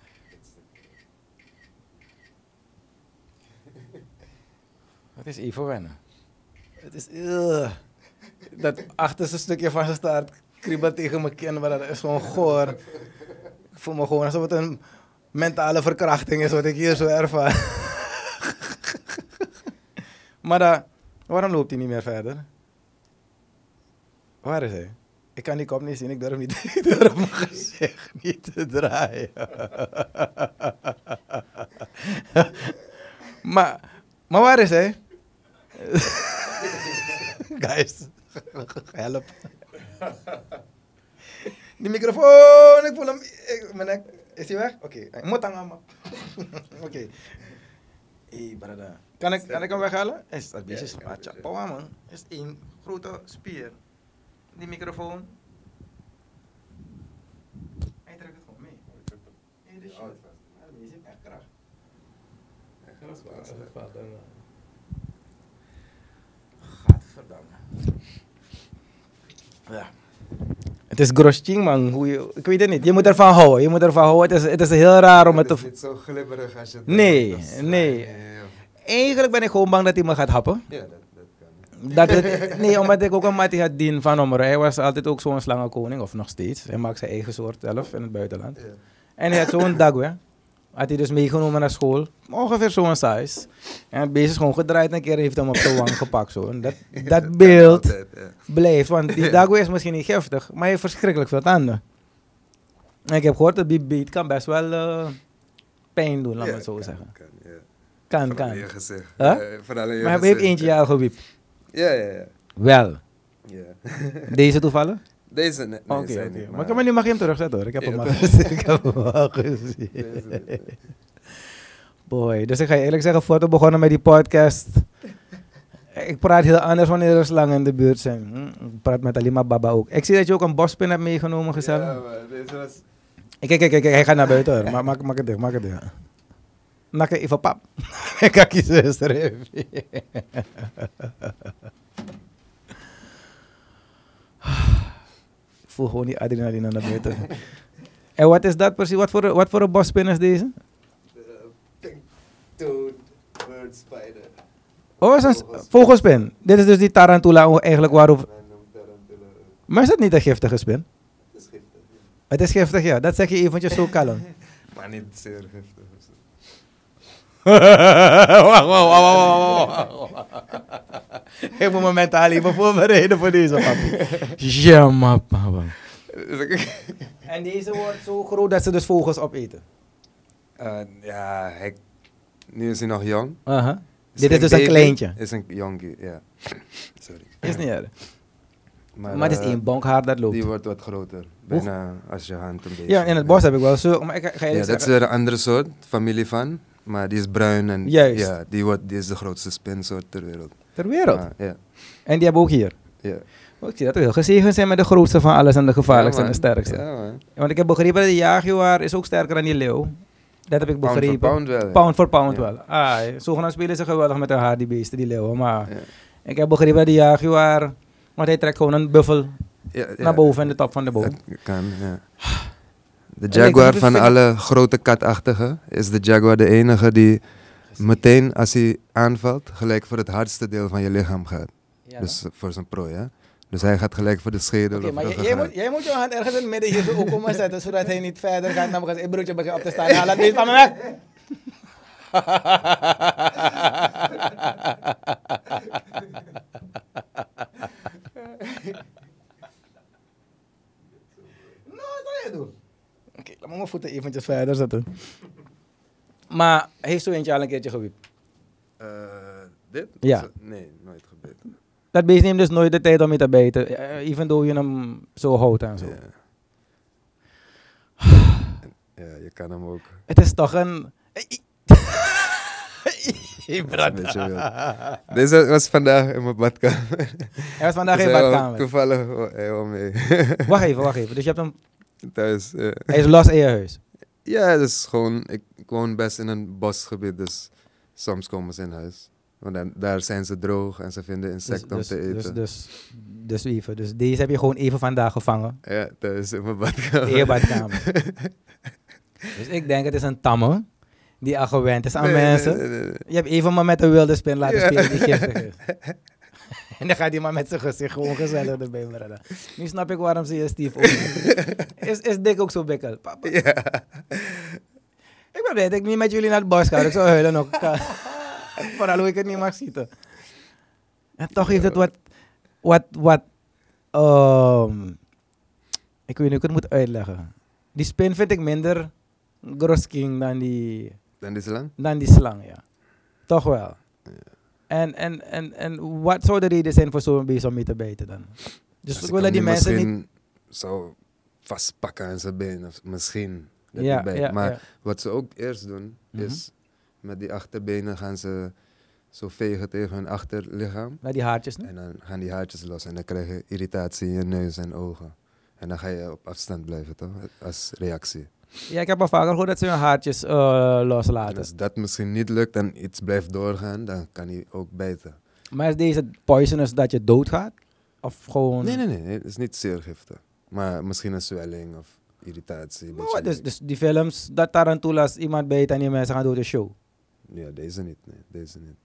Het is even wennen. Het is... dat achterste stukje van zijn staart kriebelt tegen mijn kin, maar dat is gewoon goor. Ik voel me gewoon alsof het een mentale verkrachting is wat ik hier zo ervaar. maar dat, waarom loopt hij niet meer verder? Waar is hij? Ik kan die kop niet zien, ik durf, niet, ik durf mijn gezicht niet te draaien. maar, maar waar is hij? Guys, help. Die microfoon, ik voel hem. Ik, mijn nek, is hij weg? Oké, ik moet man. Oké. Brada. Kan ik, kan ik hem weghalen? Is dat beestje Ja, man. Is één grote spier. Die microfoon. Hij trekt het gewoon mee. Dit shit. Ja, die zit echt kracht. Gadverdamme. Ja. Het is grosching, man. Hoe je, ik weet het niet. Je moet ervan houden. Je moet ervan houden. Het is, het is heel raar om het Het te... is niet zo glibberig als je het Nee, nee. Eigenlijk ben ik gewoon bang dat hij me gaat happen. Ja, dat, het, nee, omdat ik ook een mattie had dien van Omro. Hij was altijd ook zo'n slangenkoning, of nog steeds. Hij maakt zijn eigen soort zelf in het buitenland. En hij had zo'n dagwe. Had hij dus meegenomen naar school. Ongeveer zo'n size. En het beest is gewoon gedraaid en een keer heeft hem op de wang gepakt. Zo. En dat, dat beeld altijd, ja. blijft. Want die dagwe is misschien niet giftig, maar hij heeft verschrikkelijk veel tanden. En ik heb gehoord dat die beet kan best wel eh, pijn doen, laat Ja, het zo kan, zeggen. Kan, ja. Kan. Huh? Maar hij heeft gezicht, eentje ja. jou gewiept. Ja, ja, ja. Wel. ja. Deze toevallig? Deze ne- nee, Oké, zijn oké. niet, Maar, maar nu mag je hem terugzetten hoor. Ik heb hem al gezien. Ik heb hem al gezien. Deze niet. Boy, dus ik ga je eerlijk zeggen, voor we begonnen met die podcast. Ik praat heel anders wanneer er slangen in de buurt zijn. Hm, Ik praat met alleen maar baba ook. Ik zie dat je ook een bospin hebt meegenomen, gezellig. Ja, maar deze was... Kijk, kijk, kijk, hij gaat naar buiten hoor. Ma maak, maak het dicht, maak het dicht. Ga kiezen, zuster. even. Ik voel gewoon die adrenaline naar buiten. En wat is dat precies? Wat voor, wat voor een bospin is deze? De pink toad bird spider. Oh, is een vogelspin. Dit is dus die tarantula eigenlijk waarover... Maar is dat niet een giftige spin? Het is giftig. ja. Het is giftig, ja. Dat zeg je eventjes zo kalm. Maar niet zeer giftig. Wacht, wacht, wacht, wacht, wacht, wacht. Ik moet me mentaal even voorbereiden voor deze, papi. Ja, maar papa. En deze wordt zo groot dat ze dus vogels opeten. Eh, ja, hij, nu is hij nog jong. Aha. Dit is dus een baby, kleintje. Is een jonkie, ja. Sorry. Is niet erg. Maar, het is eh, één bonkhaar dat loopt. Die wordt wat groter. Bijna als je hand een beetje. Ja, in het bos heb ik wel zo. Maar ik ga- ga je Ja, dat is zeggen. weer een andere soort, familie van. Maar die is bruin en Juist. ja, die, wordt, die is de grootste spinsoort ter wereld. Ter wereld. Ja, En die hebben ook hier. ja. Oh, ik zie dat we heel gezegend zijn met de grootste van alles en de gevaarlijkste en de sterkste. Man. Want ik heb begrepen dat de jaguar is ook sterker dan die leeuw. Dat heb ik Pound begrepen. voor pound wel. Pound voor pound wel. Ah, zogenaamd spelen ze geweldig met hun haar, die beesten, die leeuwen. Maar ik heb begrepen dat die jaguar... Want hij trekt gewoon een buffel naar boven in de top van de boom. Dat kan, ja. De jaguar van alle grote katachtigen is de jaguar de enige die meteen als hij aanvalt, gelijk voor het hardste deel van je lichaam gaat. Ja, dus eh, voor zijn prooi, hè? Dus hij gaat gelijk voor de schedel Oké, of maar jij, moet, jij moet je hand ergens in het midden hier zo ook komen zetten, zodat hij niet verder gaat elkaar. Ik broertje begint op te staan. Ja, laat deze van me weg. Nou, zou doen? Me mijn voeten eventjes verder zetten. Maar heeft zo eentje al een keertje gewiept? Eh, dit? Ja. Zo- Nee, nooit gebeten. Dat beest neemt dus nooit de tijd om je te bijten, eh, even though je hem zo houdt en zo. Ja. ja, je kan hem ook. Het is toch een... Hey. Deze was vandaag in mijn badkamer. Hij was vandaag in wou badkamer. Toevallig wa- hij wou mee. Wacht even, wacht even. Dus je hebt hem... Thuis. Hij is los in je huis. Ja, dus gewoon, ik, ik woon best in een bosgebied, dus soms komen ze in huis. Want dan, daar zijn ze droog en ze vinden Dus, insecten dus, om te eten. dus, dus, dus even. Dus deze heb je gewoon even vandaag gevangen. Ja, thuis in mijn badkamer. In je badkamer. dus ik denk het is een tamme. Die al gewend is aan Nee, mensen. nee, nee, nee. Je hebt even maar met een wilde spin laten Ja. spelen die giftig is. en dan gaat hij maar met zijn gezicht gewoon gezellig erbij redden. Nu snap ik waarom ze je Steve ook is, is dik ook zo bikkel? Papa. Ja. Ik ben blij dat ik niet met jullie naar het bos ga. Ik zou huilen ook. Vooral hoe ik het niet mag zitten. En toch heeft het wat... Wat... wat ehm, ik weet niet hoe ik het moet uitleggen. Die spin vind ik minder grosking dan die, Dan is het lang? dan die slang, ja. Toch wel. En, en, en, en wat zou de reden zijn voor zo'n beest om mee te bijten dan? Dus ik ik wil dat die mensen niet... misschien zou vastpakken aan zijn been, of misschien. Dat Ja, hij bijt. ja, maar ja. wat ze ook eerst doen, Mhm. is met die achterbenen gaan ze zo vegen tegen hun achterlichaam. Met die haartjes, nee? En dan gaan die haartjes los en dan krijg je irritatie in je neus en ogen. En dan ga je op afstand blijven, toch? Als reactie. Ja, ik heb al vaker gehoord dat ze hun haartjes eh, En loslaten. als dat misschien niet lukt en iets blijft doorgaan, dan kan hij ook bijten. Maar is deze poisonous dat je doodgaat? Of gewoon... Nee, nee, nee, het is niet zeer giftig. Maar misschien een zwelling of irritatie. Maar dus, dus die films, dat tarantulas iemand bijt en die mensen gaan door de show. Ja, deze niet, nee, deze niet.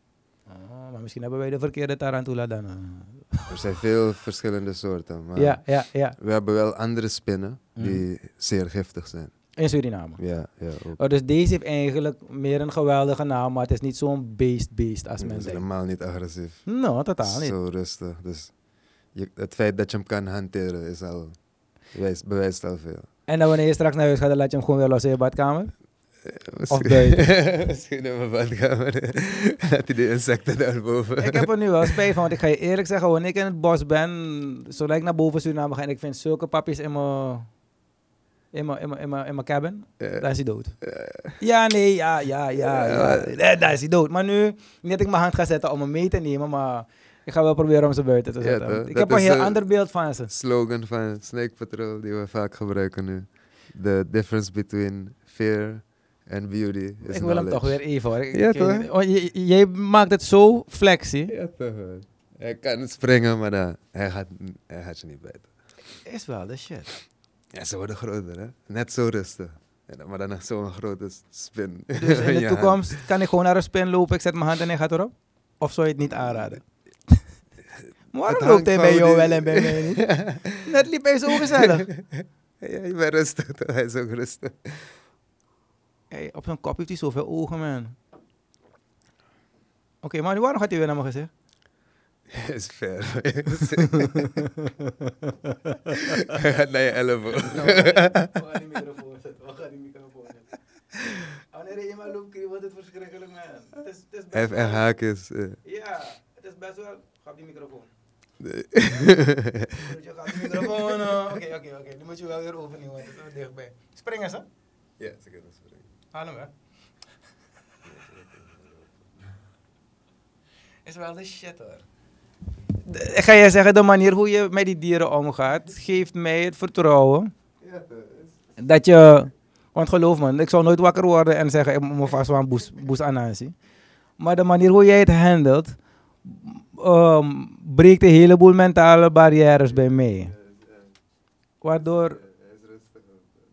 Oh, maar misschien hebben wij de verkeerde tarantula dan. eh. Er zijn veel verschillende soorten, maar Ja, ja, ja. we hebben wel andere spinnen die Mhm. zeer giftig zijn. In Suriname. Ja, ja, ook. Oh, dus deze heeft eigenlijk meer een geweldige naam, maar het is niet zo'n beest-beest als Het men is denkt. helemaal niet agressief. Nou, totaal niet. Zo rustig. Dus je, het feit dat je hem kan hanteren is al, bewijst, bewijst al veel. En dan wanneer je straks naar huis gaat, dan laat je hem gewoon weer los in je badkamer? Misschien- buiten. Misschien in mijn badkamer. dat hij de insecten daarboven. ik heb er nu wel spijt van, want ik ga je eerlijk zeggen, wanneer ik in het bos ben, zodra ik naar boven Suriname ga en ik vind zulke papjes in mijn, in mijn, in mijn, in mijn, in mijn cabin, Ja. dan is hij dood. Ja, nee, ja, ja, ja, ja. Nee, dan is hij dood. Maar nu, niet dat ik mijn hand ga zetten om hem mee te nemen, maar ik ga wel proberen om ze buiten te zetten. ik heb een heel eh, ander beeld van ze. slogan van Snake Patrol die we vaak gebruiken nu. The difference between fear and beauty is Ik wil hem toch weer even hoor. Ik- Ja, ik- toch? oh, jij maakt het zo flexie. Ja, toch. Hij kan springen, maar dan, hij, gaat, hij gaat je niet bijten. Is wel de shit. Ja, ze worden groter, hè? Net zo rustig. Maar dan nog zo'n grote spin. Dus in de Ja. toekomst kan ik gewoon naar een spin lopen, ik zet mijn hand en hij gaat erop? Of zou je het niet aanraden? Waarom loopt hij bij jou die- wel en bij mij niet? Net liep hij zo gezellig. Ja, je bent rustig, toch? Hij is ook rustig. Hey, op zijn kop heeft hij zoveel ogen, man. Oké, maar waarom gaat hij weer naar mijn gezicht? is fair. Hij gaat naar je elleboog. We gaan die microfoon zetten. We gaan die microfoon zetten. Wanneer je iemand loopt, wordt het verschrikkelijk, man. Het is, het is haakjes. eh. Ja, het is best wel... Ga op die microfoon. Nee. Broertje, ga op die microfoon. Oké, oké, oké. Nu moet je wel weer overnieuw, want het is wel dichtbij. Spring eens, hè? Ja, ze kunnen springen. Haal hem, hè? Is wel de shit, hoor. Ik ga je zeggen, de manier hoe je met die dieren omgaat, geeft mij het vertrouwen dat je... Want geloof me, ik zou nooit wakker worden en zeggen, ik moet vast wel een boes, anansi. Maar de manier hoe jij het handelt, ehm, breekt een heleboel mentale barrières bij mij. Waardoor,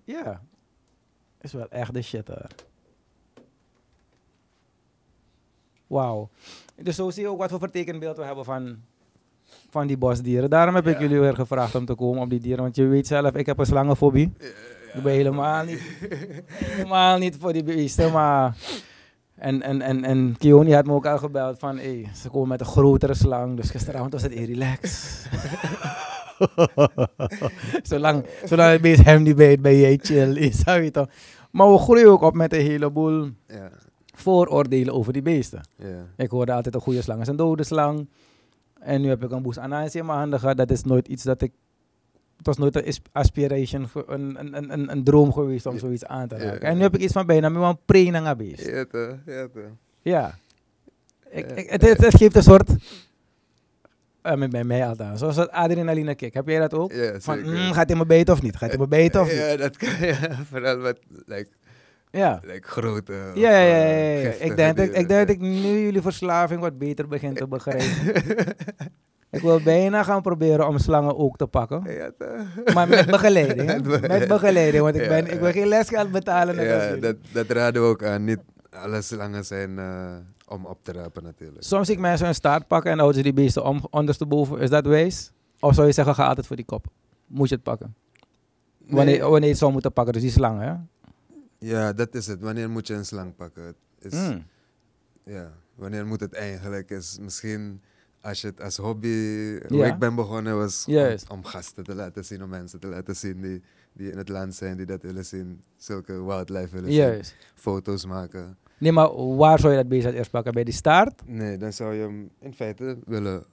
ja, is wel echt de shit hoor. Wauw. Dus zo zie je ook wat voor vertekenbeeld we hebben van, van die bosdieren. Daarom heb ik jullie weer gevraagd om te komen op die dieren. Want je weet zelf, ik heb een slangenfobie. Ik ben helemaal niet, helemaal niet voor die beesten, maar... En, en, en, en Kioni had me ook al gebeld van, hey, ze komen met een grotere slang. Dus gisteravond was het heel relax. zolang, zolang het beest hem niet bijt, ben jij chill. is, weet toch. Maar we groeien ook op met een heleboel vooroordelen over die beesten. ja. Ik hoorde altijd een goede slang is een dode slang. En nu heb ik een boes ananas in mijn handen gehad. Dat is nooit iets dat ik... Het was nooit een aspiration, een, een, een, een, een droom geweest om zoiets aan te raken. En nu heb ik iets van bijna meer een pre naar beest. Ja. Ik, ik, het, het, het geeft een soort... eh, met bij mij althans. Zoals dat adrenaline kick. Heb jij dat ook? Ja, Van, mm, gaat hij me beter of niet? Gaat hij me beter of niet? Ja, dat kan, ja. Vooral met, like, Ja. like grote... Ja, ja, ja. eh, ja, Ik denk, dat, ik dieren, denk dat ik nu jullie verslaving wat beter begin te begrijpen. ik wil bijna gaan proberen om slangen ook te pakken. Maar met begeleiding. Met be- Met begeleiding, want ik, ben, ik wil geen lesgeld betalen. Ja, dat, dat raden we ook aan. Niet alle slangen zijn eh, om op te rapen natuurlijk. Soms zie ik mensen een staart pakken en houden ze die beesten om, ondersteboven. Is dat wijs? Of zou je zeggen, ga altijd voor die kop? Moet je het pakken? Wanneer, Nee, wanneer je het zou moeten pakken, dus die slangen, hè? Ja, dat is het. Wanneer moet je een slang pakken? Het Is, Mm. ja, wanneer moet het eigenlijk? Is misschien als je het als hobby... Hoe ik ben begonnen was om, Juist. om gasten te laten zien, om mensen te laten zien die, die in het land zijn, die dat willen zien. Zulke wildlife willen zien. Foto's maken. Nee, maar waar zou je dat beest het eerst pakken? Bij die staart? Nee, dan zou je hem in feite willen,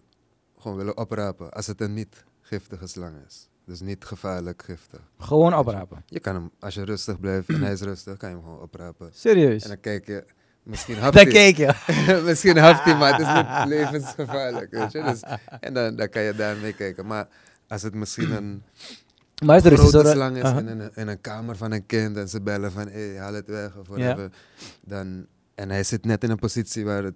gewoon willen oprapen. Als het een niet giftige slang is. Dus niet gevaarlijk giftig. Gewoon oprapen. Je kan hem, als je rustig blijft en hij is rustig, kan je hem gewoon oprapen. Serieus? En dan kijk je, misschien haft hij, keek je. misschien haft hij, maar het is niet levensgevaarlijk, weet je. Dus, en dan, dan kan je daarmee kijken. Maar als het misschien een Maar is er grote slang is in, een, in een kamer van een kind en ze bellen van, hé, haal het weg of whatever. Dan, en hij zit net in een positie waar het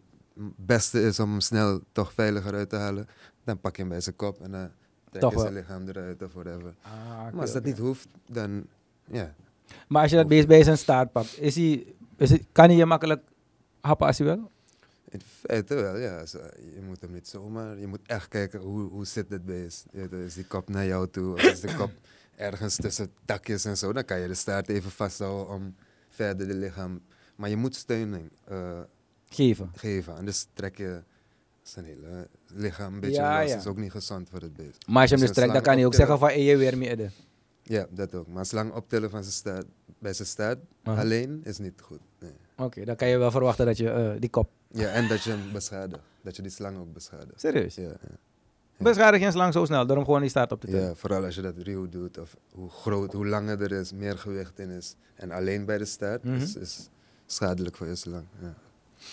beste is om hem snel toch veiliger uit te halen. Dan pak je hem bij zijn kop en dan Toch je zijn lichaam eruit of whatever. Ah, Maar als dat niet hoeft, dan ja. Maar als je dat beest bij zijn staart pakt, is hij, is het, kan hij je makkelijk happen als hij wil? In feite wel, ja. Eh, je moet hem niet zomaar, je moet echt kijken hoe, hoe zit dit beest. Is die kop naar jou toe of is de kop ergens tussen takjes en zo. Dan kan je de staart even vasthouden om verder de lichaam... Maar je moet steuning eh, Geven. geven, anders trek je zijn hele lichaam een beetje Ja, los. ja. Dat is ook niet gezond voor het beest. Maar als je hem Dus dus een trekt, dan kan hij ook zeggen van, je weer midden. Ja, dat ook. Maar slang optillen van zijn staart, bij zijn staart Aha. alleen is niet goed. Nee. Oké, dan kan je wel verwachten dat je eh, die kop... Ja, en dat je hem beschadigt. Dat je die slang ook beschadigt. Serieus? Ja, ja. Beschadig geen slang zo snel, door hem gewoon die staart op te tillen. Ja, vooral als je dat ruw doet, of hoe groot, hoe langer er is, meer gewicht in is. En alleen bij de staart Mhm. is, is schadelijk voor je slang. Ja,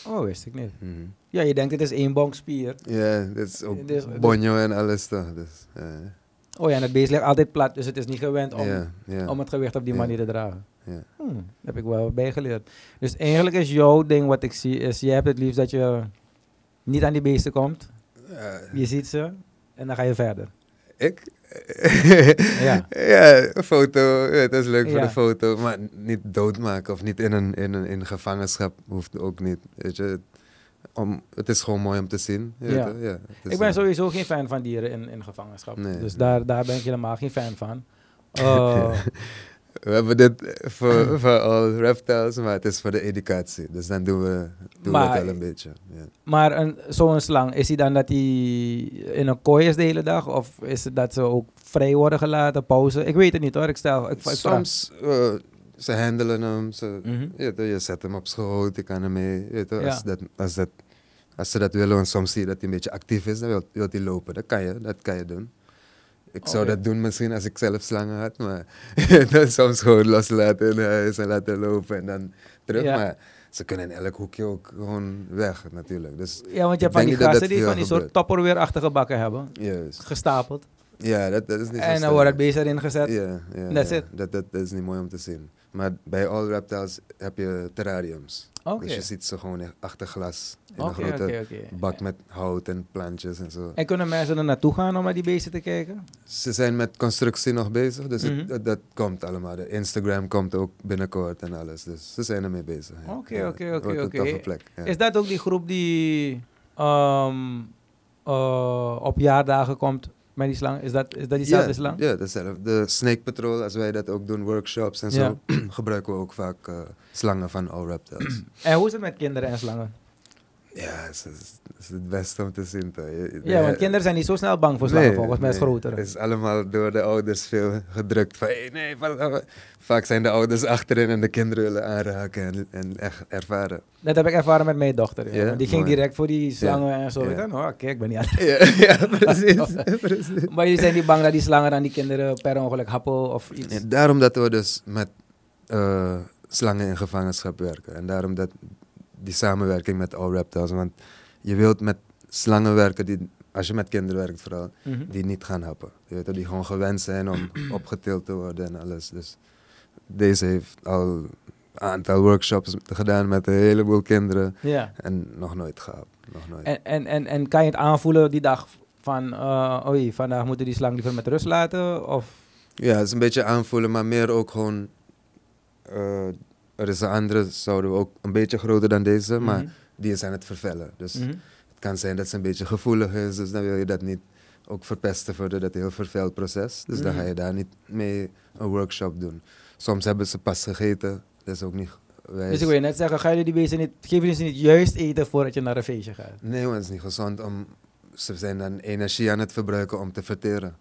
Oh, wist ik niet. Mhm. Ja, je denkt het is één bonk spier. ja dit is ook Dus- bonjo en alles toch. Dus, Oh ja, en het beest ligt altijd plat, dus het is niet gewend om, om het gewicht op die manier te dragen. Ja. Hmm, daar heb ik wel bijgeleerd. Dus eigenlijk is jouw ding wat ik zie, is je hebt het liefst dat je niet aan die beesten komt. Je ziet ze en dan ga je verder. Ik? Ja. ja, een foto, ja, het is leuk voor de foto, maar niet doodmaken of niet in een, in een in gevangenschap hoeft ook niet. Weet je, het, om, het is gewoon mooi om te zien. Ja. Ik ben sowieso geen fan van dieren in, in gevangenschap. Nee, dus daar, daar ben ik helemaal geen fan van. Oh, We hebben dit voor, voor al reptiles, maar het is voor de educatie. Dus dan doen we, doen we het wel een beetje. Ja. maar een, zo'n slang, is hij dan dat hij in een kooi is de hele dag? Of is het dat ze ook vrij worden gelaten, pauze? Ik weet het niet hoor, ik stel. Ik. Soms, eh, ze handelen hem, ze, Mhm. je, je, zet hem op schoot, je kan hem mee. je Ja. als, dat, als, dat, als ze dat willen, want soms zie je dat hij een beetje actief is, dan wil, wil hij lopen. Dat kan je, dat kan je doen. Ik zou Oké. dat doen misschien als ik zelf slangen had, maar dan soms gewoon loslaten in huis en laten lopen en dan terug. Ja. Maar ze kunnen in elk hoekje ook gewoon weg natuurlijk. Dus Ja, want je hebt van die dat gasten dat die van die soort topperweerachtige bakken hebben. juist. Gestapeld. Ja, dat, dat is niet zo En dan wordt het beest erin gezet. Ja, ja, That's ja. it. Dat, dat, dat is niet mooi om te zien. Maar bij All Reptiles heb je terrariums. Dus je ziet ze gewoon achter glas. In een grote bak met hout en plantjes en zo. En kunnen mensen er naartoe gaan om naar die beesten te kijken? Ze zijn met constructie nog bezig, dus het- Mhm. dat, dat komt allemaal. De Instagram komt ook binnenkort en alles. Dus ze zijn ermee bezig. Oké, oké, oké, oké. Is dat ook die groep die eh, op jaardagen komt met die slang? Is dat, is dat diezelfde ja, slang? Ja, dezelfde. De Snake Patrol, als wij dat ook doen, workshops en zo, gebruiken we ook vaak eh, slangen van All Reptiles. En hoe is het met kinderen en slangen? Ja, het is, het is het beste om te zien. toch. Je- Ja, want kinderen zijn niet zo snel bang voor slangen, Nee, volgens mij is het nee. groter. Het is allemaal door de ouders veel gedrukt. Van, hey, nee, pas op. Vaak zijn de ouders achterin en de kinderen willen aanraken en, en echt ervaren. Dat heb ik ervaren met mijn dochter. Ja. Ja, Want die ging direct voor die slangen en zo. Ja. Ik dacht, oh, kijk, ik ben niet aan het- Ja, ja precies. precies. Maar jullie zijn niet bang dat die slangen dan die kinderen per ongeluk happen of iets? Daarom dat we dus met eh, slangen in gevangenschap werken. En daarom dat die samenwerking met All Reptiles. Want je wilt met slangen werken, die, als je met kinderen werkt vooral, Mhm. die niet gaan happen. Je weet, die gewoon gewend zijn om opgetild te worden en alles. Dus deze heeft al een aantal workshops gedaan met een heleboel kinderen. En nog nooit gehapt. Nog nooit. En, en, en, en kan je het aanvoelen die dag van, eh oei, vandaag moeten die slang liever met rust laten? Of, Ja, het is een beetje aanvoelen, maar meer ook gewoon. eh, er is een andere, zouden we ook een beetje groter dan deze, maar Mhm. die is aan het vervellen. Dus Mhm. het kan zijn dat ze een beetje gevoelig is, dus dan wil je dat niet ook verpesten voor dat heel vervuild proces. Dus dan Mhm. ga je daar niet mee een workshop doen. Soms hebben ze pas gegeten, dat is ook niet wijs. Dus ik wil je net zeggen, ga jullie die beesten niet, geven jullie ze niet juist eten voordat je naar een feestje gaat? Nee, want het is niet gezond om. Ze zijn dan energie aan het verbruiken om te verteren.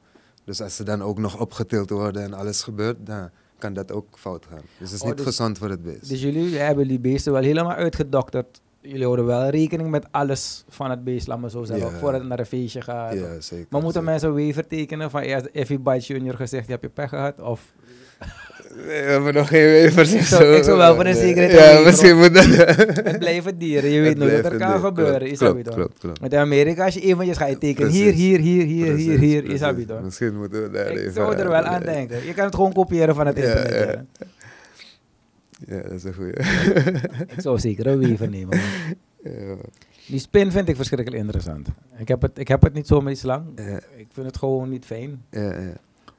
Dus als ze dan ook nog opgetild worden en alles gebeurt, dan kan dat ook fout gaan. Dus het is Oh, niet dus- gezond voor het beest. Dus jullie hebben die beesten wel helemaal uitgedokterd. Jullie houden wel rekening met alles van het beest, laat maar zo zeggen, Ja. voordat het naar een feestje gaat. ja, zeker. Maar moeten zeker. mensen waiver tekenen van Effie Bites Junior gezegd, je hebt je pech gehad? Of Nee, we hebben nog geen wevers. Ik zou- ik zou wel voor een zekerheid Ja, misschien moet dat. het blijven dieren, je weet nooit wat er kan gebeuren. Is klopt, toch? klopt, klopt. Met Amerika, als je eventjes gaat tekenen, hier, hier, hier, hier, hier, Precies, hier, is dat toch? Misschien moeten we daar Ik even zou er wel aan denken. Je kan het gewoon kopiëren van het Ja, internet. ja. dat is een goeie. Ik zou zeker een wever nemen. Ja, Die spin vind ik verschrikkelijk interessant. Ik heb het, ik heb het niet zo met die slang. Ik vind het gewoon niet fijn. ja, ja.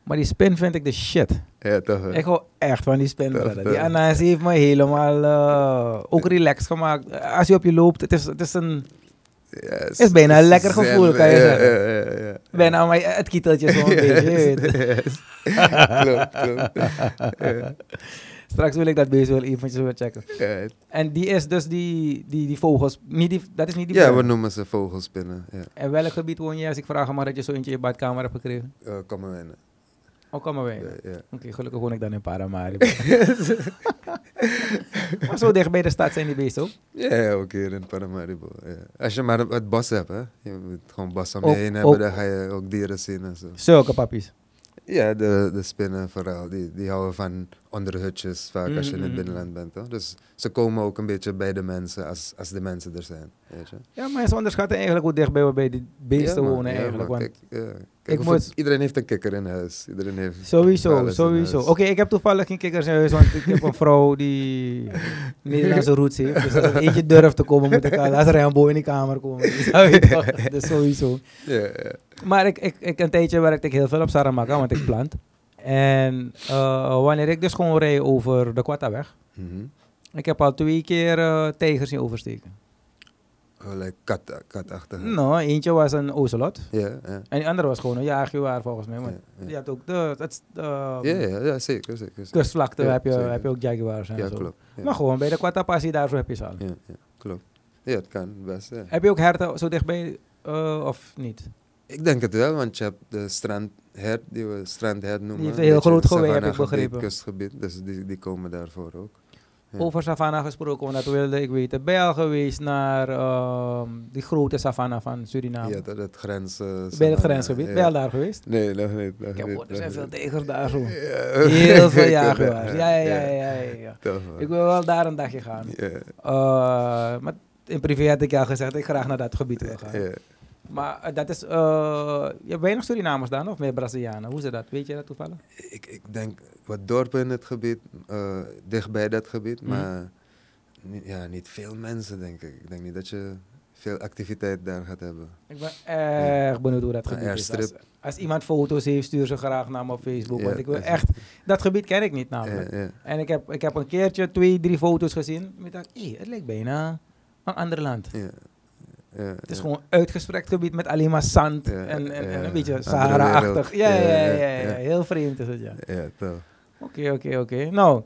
Maar die spin vind ik de shit. Ja, toch. Ik hou echt van die spin. Tof. Die ananas heeft me helemaal eh, ook relaxed gemaakt. Als je op je loopt, het is, het is een het is bijna een lekker gevoel, kan je ja, zeggen. Ja, ja, ja. bijna maar het kieteltje zo'n beetje. weet. Yes. klopt, klopt. Ja, Straks wil ik dat beest wel eventjes weer checken. En die is dus die, die, die vogels. Niet die, dat is niet die ja, we noemen ze vogelspinnen. En welk gebied woon je als ik vraag maar dat je zo eentje in je badkamer hebt gekregen? Uh, kom maar in. Oh, kom maar weer. Ja, ja. Oké, gelukkig woon ik dan in Paramaribo. maar zo dicht bij de stad zijn die beesten ook. Ja, ja, ook hier in Paramaribo. Ja. Als je maar het bos hebt, hè. Je moet gewoon bos om je Ook- heen ook- hebben, dan ga je ook dieren zien en zo. Zulke pappies. Ja, de, de spinnen vooral. Die, die houden van onderhutjes vaak als je in het Mhm. binnenland bent. Toch? Dus ze komen ook een beetje bij de mensen als, als de mensen er zijn. Weet je? Ja, mensen onderschatten eigenlijk hoe dichtbij we bij die beesten Ja, wonen eigenlijk. Want ja. Ik Kijk moet- Iedereen heeft een kikker in huis. Iedereen heeft Sowieso, sowieso. Oké, ik heb toevallig geen kikkers in huis, want ik heb een vrouw die Nederlandse roots heeft. Dus als er eentje durft te komen, moet ik al als Rambo in die kamer komen. Dus, sowieso. Maar ik, ik, ik, een tijdje werkte ik heel veel op Saramaka, want ik plant. En eh, wanneer ik dus gewoon rijd over de Quattaweg, Mhm. ik heb al twee keer eh, tijgers zien oversteken. Like kat, katachtig. Nou, eentje was een ocelot. Ja. En die andere was gewoon een jaguar volgens mij. Want Ja, je hebt ook de, het, de Ja, ja, zeker, zeker. kustvlakte, heb, je, zeker. heb je ook jaguars en Ja, zo. klopt. Maar gewoon bij de Quattapassie, daar zo heb je ze al. Ja, ja, klopt. Ja, het kan best. Heb je ook herten zo dichtbij eh, of niet? Ik denk het wel, want je hebt de strandhert, die we strandhert noemen. heeft een heel groot geweer, heb ik begrepen. kustgebied, dus die, die komen daarvoor ook. Ja. Over savanna gesproken, want dat wilde ik weten. Ben je al geweest naar ehm, die grote savanna van Suriname? Ja, dat het grens... bij het grensgebied? ja. Ben je al daar geweest? Nee, nog niet. Nog Ik heb gehoord, er zijn veel tegers daar zo. Ja. Heel veel jaguars. Ja, ja, ja, ja. Ik wil wel daar een dagje gaan. Eh, maar in privé had ik al gezegd dat ik graag naar dat gebied wil gaan. Maar eh, dat is, eh, je hebt weinig Surinamers dan, of meer Brazilianen? Hoe is dat? Weet je dat toevallig? Ik, ik denk wat dorpen in het gebied, eh, dichtbij dat gebied, Mhm. maar niet, ja, niet veel mensen denk ik. Ik denk niet dat je veel activiteit daar gaat hebben. Ik ben erg benieuwd hoe dat gebied is. Als, iemand foto's heeft, stuur ze graag naar me op Facebook. Ja, want ik wil echt, dat gebied ken ik niet namelijk. Ja. En ik heb, ik heb een keertje twee, drie foto's gezien. En ik dacht, hé, het lijkt bijna een ander land. Het is gewoon uitgesprekt gebied met alleen maar zand en, en, een beetje Sahara-achtig. Ja, ja, Ja, ja. Heel vreemd is het, ja. Ja, toch. Oké, oké, oké. Nou,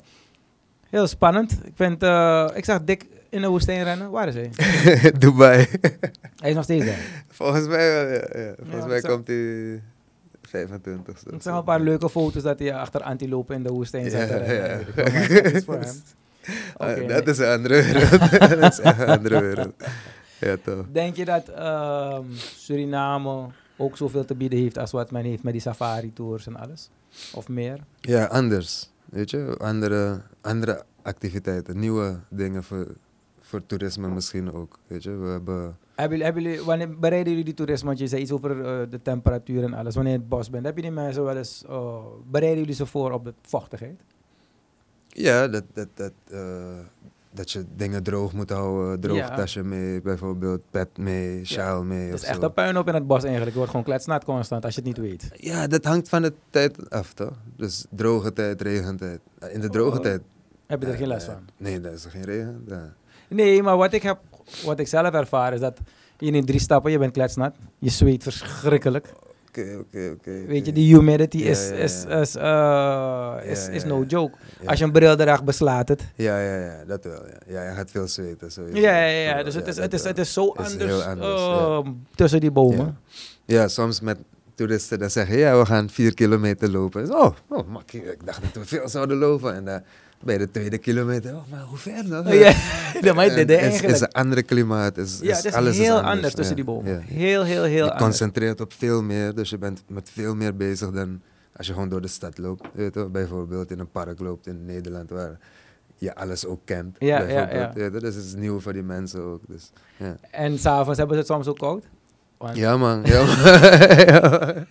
heel spannend. Ik, vind, eh, ik zag Dick in de woestijn rennen. Waar is hij? Dubai. Hij is nog steeds daar. Volgens mij wel, ja. ja. Volgens mij komt hij 25 Ik zag een paar leuke foto's dat hij achter antilopen in de woestijn zat. Ja, ja. Dat is voor hem. Oké, dat nee. is een andere wereld. dat is een andere wereld. Ja, toch. Denk je dat ehm, Suriname ook zoveel te bieden heeft als wat men heeft met die safari-tours en alles? Of meer? Ja, anders. Weet je, andere, andere activiteiten, nieuwe dingen voor, voor toerisme misschien ook. Weet je, we hebben. Hebben jullie, hebben jullie, wanneer bereiden jullie die toerisme? Want je zei iets over eh, de temperatuur en alles. Wanneer je het bos bent, heb je die mensen wel eens... eh, bereiden jullie ze voor op de vochtigheid? Ja, dat, dat, dat, eh, dat je dingen droog moet houden. Droogtasje mee, bijvoorbeeld, pet mee, sjaal mee. Het is echt een puinhoop in het bos eigenlijk. Je wordt gewoon kletsnat constant als je het niet weet. Ja, dat hangt van de tijd af, toch? Dus droge tijd, regentijd. In de droge Oh. tijd. Heb je er eh, geen les eh, van? Nee, daar is er geen regen. Ja. Nee, maar wat ik, heb, wat ik zelf ervaar is dat je neemt drie stappen, je bent kletsnat. Je zweet verschrikkelijk. Weet je, die humidity Ja, is, ja, is, ja. is, eh, is, is no joke. Als je een bril draagt, beslaat het. Ja, ja, ja, dat wel. Ja, ja je gaat veel zweten. Sowieso. Ja, ja, ja. Dus het is, het is, het is zo anders, ehm, tussen die bomen. Ja, soms met toeristen dan zeggen, ja, we gaan vier kilometer lopen. Oh, oh makkie. ik dacht dat we veel zouden lopen. En dan bij de tweede kilometer, oh, maar hoe ver dan? Ja, ja, dit is, een andere klimaat. Is, ja, het is alles heel is anders, tussen ja, die bomen. ja. Heel, heel, heel je anders. concentreert op veel meer, dus je bent met veel meer bezig dan als je gewoon door de stad loopt. Weet je, bijvoorbeeld in een park loopt in Nederland waar je alles ook kent. Ja, ja, ja. Het is nieuw voor die mensen ook. Dus, ja. En s'avonds hebben ze het soms ook koud? Ja man, ja, man. ja,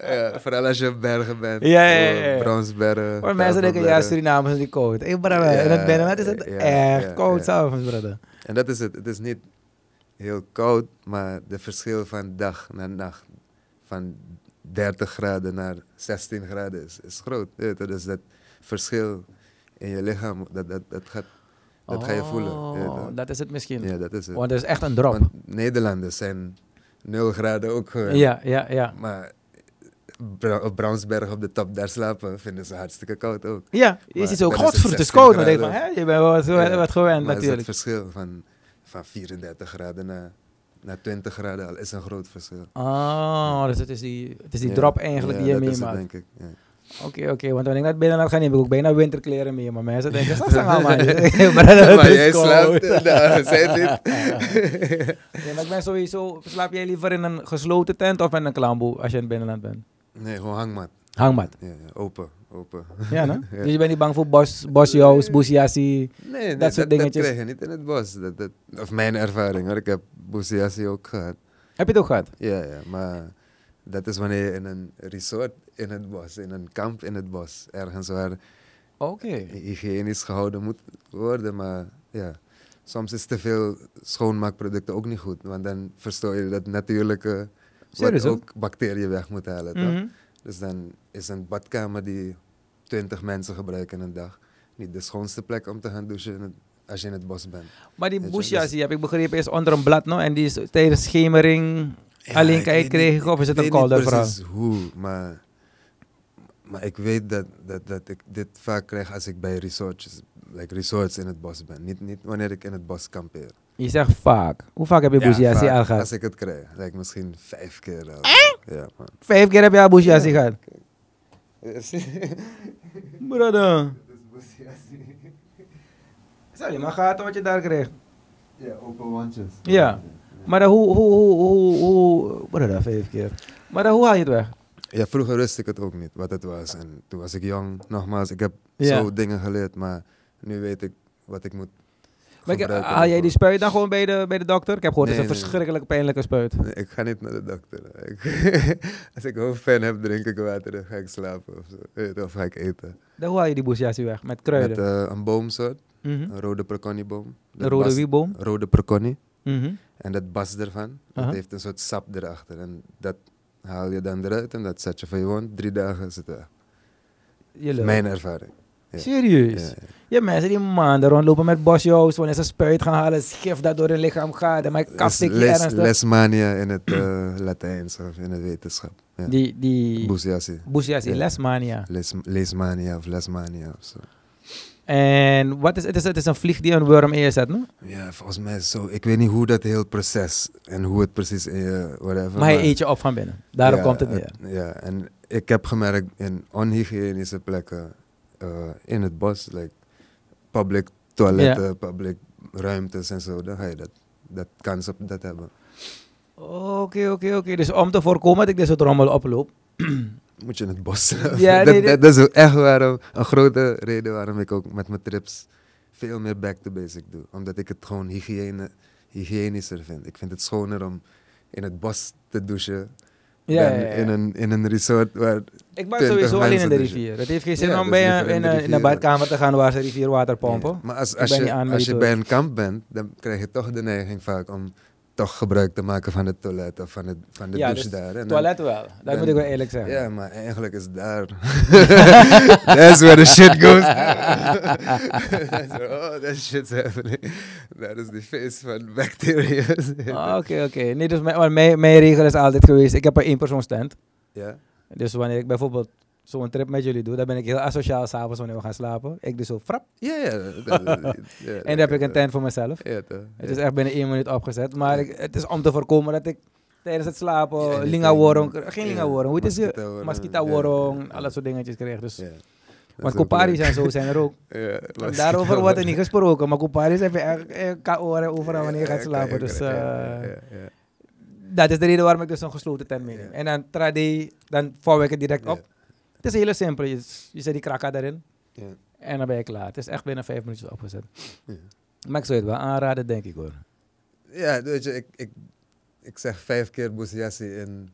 ja, vooral als je op bergen bent. Ja, ja, ja, ja. Bronsbergen. Maar mensen denken, ja, Tafelbergen. Surinamers zijn koud. Hey, brother, Ja, in het binnenland is het ja, echt ja, koud ja. s'avonds, brother. En dat is het. Het is niet heel koud, maar de verschil van dag naar nacht, van 30 graden naar 16 graden is, is groot. Dus dat verschil in je lichaam, dat, dat, dat, gaat, dat ga je voelen. je. Oh, dat is het misschien. Ja, dat is het. Want dat is echt een drop. Want Nederlanders zijn 0 graden ook. Ja, ja, ja. Maar Bra- op Brownsberg op de top daar slapen vinden ze hartstikke koud ook. Ja, is het godver, het is 16 koud. Maar denk van, hè, je bent wat, wat, Ja, wat gewend maar is het natuurlijk. verschil van, van 34 graden naar, naar 20 graden al is een groot verschil. Oh, dus het is die, het is die Ja, drop eigenlijk die je meemaakt. denk ik. Oké, oké, want wanneer ik naar het binnenland ga, neem ik ook bijna winterkleren mee. Maar mensen denken, dat is allemaal maar. Maar jij slaapt, nou, het niet. Ja, ik ben sowieso, slaap jij liever in een gesloten tent of in een klamboe als je in het binnenland bent? Nee, gewoon hangmat. Hangmat. Ja, open, open. Ja, no? Ja. Dus je bent niet bang voor bos, bosjous, boesiassi. Nee, nee, Dat soort dingetjes. krijg je niet in het bos. Dat, dat, of mijn ervaring hoor. Ik heb boesiassi ook gehad. Heb je het ook gehad? Ja, ja, maar dat is wanneer je in een resort in het bos, in een kamp in het bos, ergens waar Oké. hygiënisch gehouden moet worden. Maar ja, soms is te veel schoonmaakproducten ook niet goed. Want dan verstoor je dat natuurlijke, wat ook bacteriën weg moet halen. Mhm. Dus dan is een badkamer die 20 mensen gebruiken in een dag niet de schoonste plek om te gaan douchen als je in het bos bent. Maar die boesiassi, dus- heb ik begrepen, is onder een blad, no? En die is tijdens schemering alleen kan niet- of is het een verhaal? precies hoe, maar, maar ik weet dat, dat, dat ik dit vaak krijg als ik bij resorts, like resorts in het bos ben. Niet, niet wanneer ik in het bos kampeer. Je zegt vaak. Hoe vaak heb je boesiassi vaak al gehad? Als ik het krijg, like misschien vijf keer al. Ja, man. Vijf keer heb je al boesiassi Ja. gehad. Brother. Stel je maar gaten wat je daar kreeg. Ja, open wandjes. Ja. Maar dan hoe, hoe, hoe, hoe, hoe, brother, vijf keer. Maar dan hoe haal je het weg? Ja, vroeger wist ik het ook niet wat het was. En toen was ik jong, nogmaals, ik heb Ja. zo dingen geleerd, maar nu weet ik wat ik moet Maar ik- haal jij die spuit dan gewoon bij de, bij de dokter? Ik heb gehoord, het is Nee, een nee, nee. verschrikkelijk pijnlijke spuit. Nee, ik ga niet naar de dokter. Ik, als ik hoofdpijn heb, drink ik water en ga ik slapen of zo. Of ga ik eten. Dan hoe haal je die boesjassie weg? Met Met kruiden? eh, een boomsoort, Mhm. een rode perconnieboom. Een rode wieboom? Rode perconnie. Mhm. En dat bas ervan, dat heeft een soort sap erachter. En dat haal je dan eruit en dat zet je voor je wond. Drie dagen het lult. Mijn ervaring. ja. Serieus? Ja, Ja, mensen die maanden rondlopen met bosjo's, wanneer ze spuit gaan halen, schif dat door hun lichaam gaat. En mijn stik je les, ernstig. lesmania in het eh, Latijns of in de wetenschap. Ja. Die, die Boesiassi. boesjassie, Ja. lesmania. Les, leesmania of lesmania of zo. En wat is, het, is, het is een vlieg die een worm in je zet, no? Ja, volgens mij is zo. Ik weet niet hoe dat heel proces en hoe het precies in je, whatever. Maar hij eet je op van binnen. Daarom ja, komt het neer. ja, en ik heb gemerkt in onhygiënische plekken eh, in het bos, like public toiletten, public ruimtes en zo, dan ga je dat, dat kans op dat hebben. Oké, oké, oké. Dus om te voorkomen dat ik soort rommel oploop. Moet je in het bos. Ja, dat, nee, dat, dat is echt waarom, een grote reden waarom ik ook met mijn trips veel meer back to basic doe. Omdat ik het gewoon hygiëne, hygiënischer vind. Ik vind het schoner om in het bos te douchen Ja, dan ja, ja. In, een, in een resort waar Ik ben 20 sowieso alleen in de rivier. Het heeft geen zin om bij een, in een, in een rivier. badkamer te gaan waar ze rivierwater pompen. Maar als, als, je, als je bij een kamp bent, dan krijg je toch de neiging vaak om toch gebruik te maken van het toilet of van, het, van de Ja, douche dus daar. Dan- Toilet wel, dat dan- moet ik wel eerlijk zeggen. Ja, maar eigenlijk is daar. That's where the shit goes. That's where, oh, that shit's happening. Dat is de face van bacteria. Ah, Oké, oké. Nee, dus mijn, mijn, mijn regel is altijd geweest, ik heb een één-persoon-stand. ja? Dus wanneer ik bijvoorbeeld zo'n trip met jullie doe, dan ben ik heel asociaal s'avonds wanneer we gaan slapen. Ik doe zo frap. Ja, ja. En dan heb ik een tent voor mezelf. Het is echt binnen één minuut opgezet. Maar ik, het is om te voorkomen dat ik tijdens het slapen Ja, die linga-worong, thing. geen Ja, linga-worong, hoe heet het? mosquito-worong, Mosquito-worong, ja, ja. al dat soort dingetjes kreeg. Dus, want is leuk. en zo zijn er ook. Ja, daarover wordt er niet gesproken. Maar Coparis heb je echt overal wanneer je gaat slapen. je Dus eh, dat is de reden waarom ik dus een gesloten tent meeneem. En dan trade, dan vouw ik het direct op. Het is heel simpel. Je, je zet die krakka erin Ja. en dan ben je klaar. Het is echt binnen vijf minuutjes opgezet. Ja. Maar ik zou het wel aanraden, denk ik hoor. Ja, weet je, ik, ik, ik zeg vijf keer boesiassi in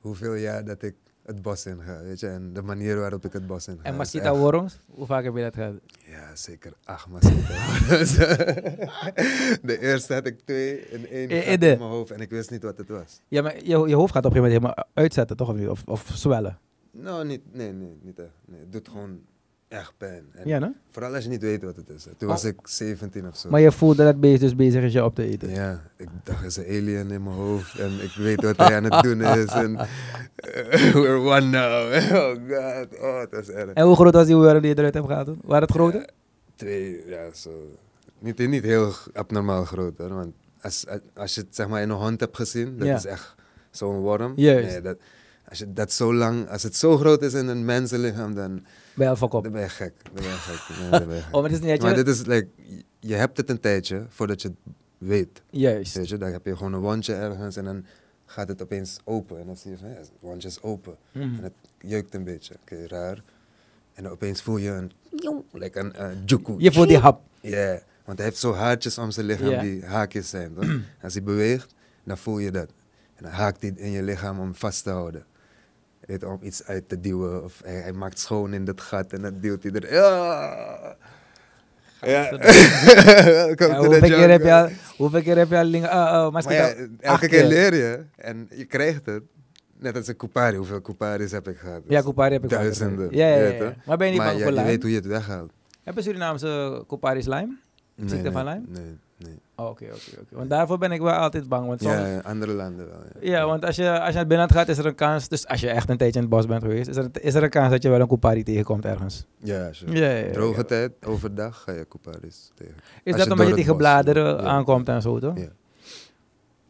hoeveel jaar dat ik het bos in ga, weet je. En de manier waarop ik het bos in ga. En echt- worms, hoe vaak heb je dat gehad? Ja, zeker acht mosquito De eerste had ik twee in één In- gat in in, mijn hoofd en ik wist niet wat het was. Ja, maar je, je hoofd gaat op een gegeven moment helemaal uitzetten, toch? Of, niet? of, of zwellen. Nou, niet, nee, nee, niet echt. Nee, het doet gewoon echt pijn. En Ja, no? Vooral als je niet weet wat het is. Toen was ik 17 of zo. Maar je voelt dat het beest dus bezig is je op te eten. Ja, ik dacht, er is een alien in mijn hoofd en ik weet wat hij aan het doen is. En eh, we're one now. Oh god, oh, het was erg. En hoe groot was die worm die je eruit hebt gehaald? toen? Waren het grote? Twee, ja, zo. Niet, niet heel abnormaal groot hoor, want als, als je het zeg maar in een hond hebt gezien, dat Ja. is echt zo'n worm. Juist. Nee, dat, als, je dat zo lang, als het zo groot is in een mensenlichaam, dan, ben je gek. Dan ben je gek. Dan ben je gek. Oh, maar het is niet Maar je... dit is, like, je hebt het een tijdje voordat je het weet. Juist. Weet je, dan heb je gewoon een wondje ergens en dan gaat het opeens open. En dan zie je van, ja, het wondje is open. Mhm. En het jeukt een beetje. Oké, raar. En dan opeens voel je een, like een uh, juku. Je voelt die hap. Ja, want hij heeft zo haartjes om zijn lichaam die haakjes zijn. Toch? Als hij beweegt, dan voel je dat. En dan haakt hij in je lichaam om vast te houden. Weet, je, om iets uit te duwen. Of hij, hij maakt schoon in dat gat en dan duwt hij er. Ja! Ja. Hoeveel, keer heb je al, hoeveel keer heb je al. Uh, uh, Maar ja, elke keer leer je en je krijgt het. Net als een Coupari. Hoeveel Couparis heb ik gehad? Ja, Coupari heb ik wel Duizenden. Ja, ja, ja, weet ja. je. Maar ben je niet maar bang je, voor je Lyme? weet hoe je het weghaalt. Heb je Surinaamse Coupari slime? Ziekte nee, van nee? Nee, Oh, Oké, oké, oké. Want daarvoor ben ik wel altijd bang. Want soms, Ja, andere landen wel. Ja, want als je, als je naar het binnenland gaat, is er een kans... Dus als je echt een tijdje in het bos bent geweest, is er, is er een kans dat je wel een Coupari tegenkomt ergens. Ja, sure. Ja, ja, ja. Droge tijd, overdag ga je Couparis tegen. Is Als dat omdat je die gebladeren aankomt en zo, toch? Ja.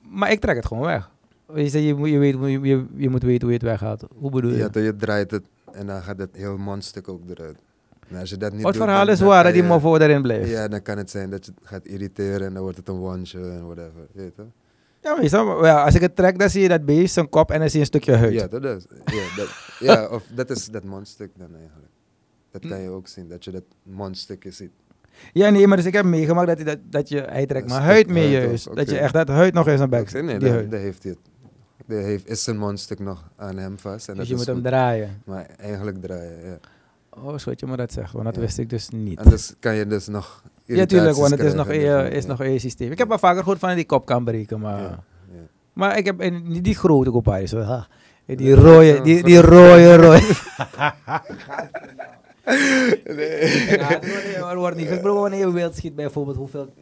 Maar ik trek het gewoon weg. Je, zei, je, moet, je, weet, je, je, moet weten hoe je het weghaalt. Hoe bedoel je? Ja, je draait het en dan gaat het heel mondstuk ook eruit. En als je dat niet Wat doet, verhaal dan- is dan waar dat die moffo erin blijft? Ja, dan kan het zijn dat je het gaat irriteren en dan wordt het een wondje en whatever. Weet je? Ja, maar wel, als ik het trek, dan zie je dat beest, zijn kop en dan zie je een stukje huid. Ja, dat is. Ja, dat, ja, of dat is dat mondstuk dan eigenlijk. Dat kan je ook zien, dat je dat mondstukje ziet. Ja, nee, maar dus ik heb meegemaakt dat, hij, dat, dat je, hij trekt stuk huid mee juist. Dat je echt dat huid nog in zijn bek zei, nee, die daar heeft hij het. Heeft, is zijn mondstuk nog aan hem vast. En Dus dat je is moet hem draaien. Maar eigenlijk draaien, ja. Oh, schat je me dat zegt, want dat Ja. wist ik dus niet. Anders kan je dus nog ja, tuurlijk, want het is nog, in je, is nog in je systeem. Ik heb wel vaker gehoord van die kop kan breken, maar... Ja, ja. Maar ik heb en niet die grote koparis. zo. Die rode, zo- die, zo- die rode, rode. Nee. Ja, het wordt- er wordt niet gesproken wanneer je schiet, bijvoorbeeld hoeveel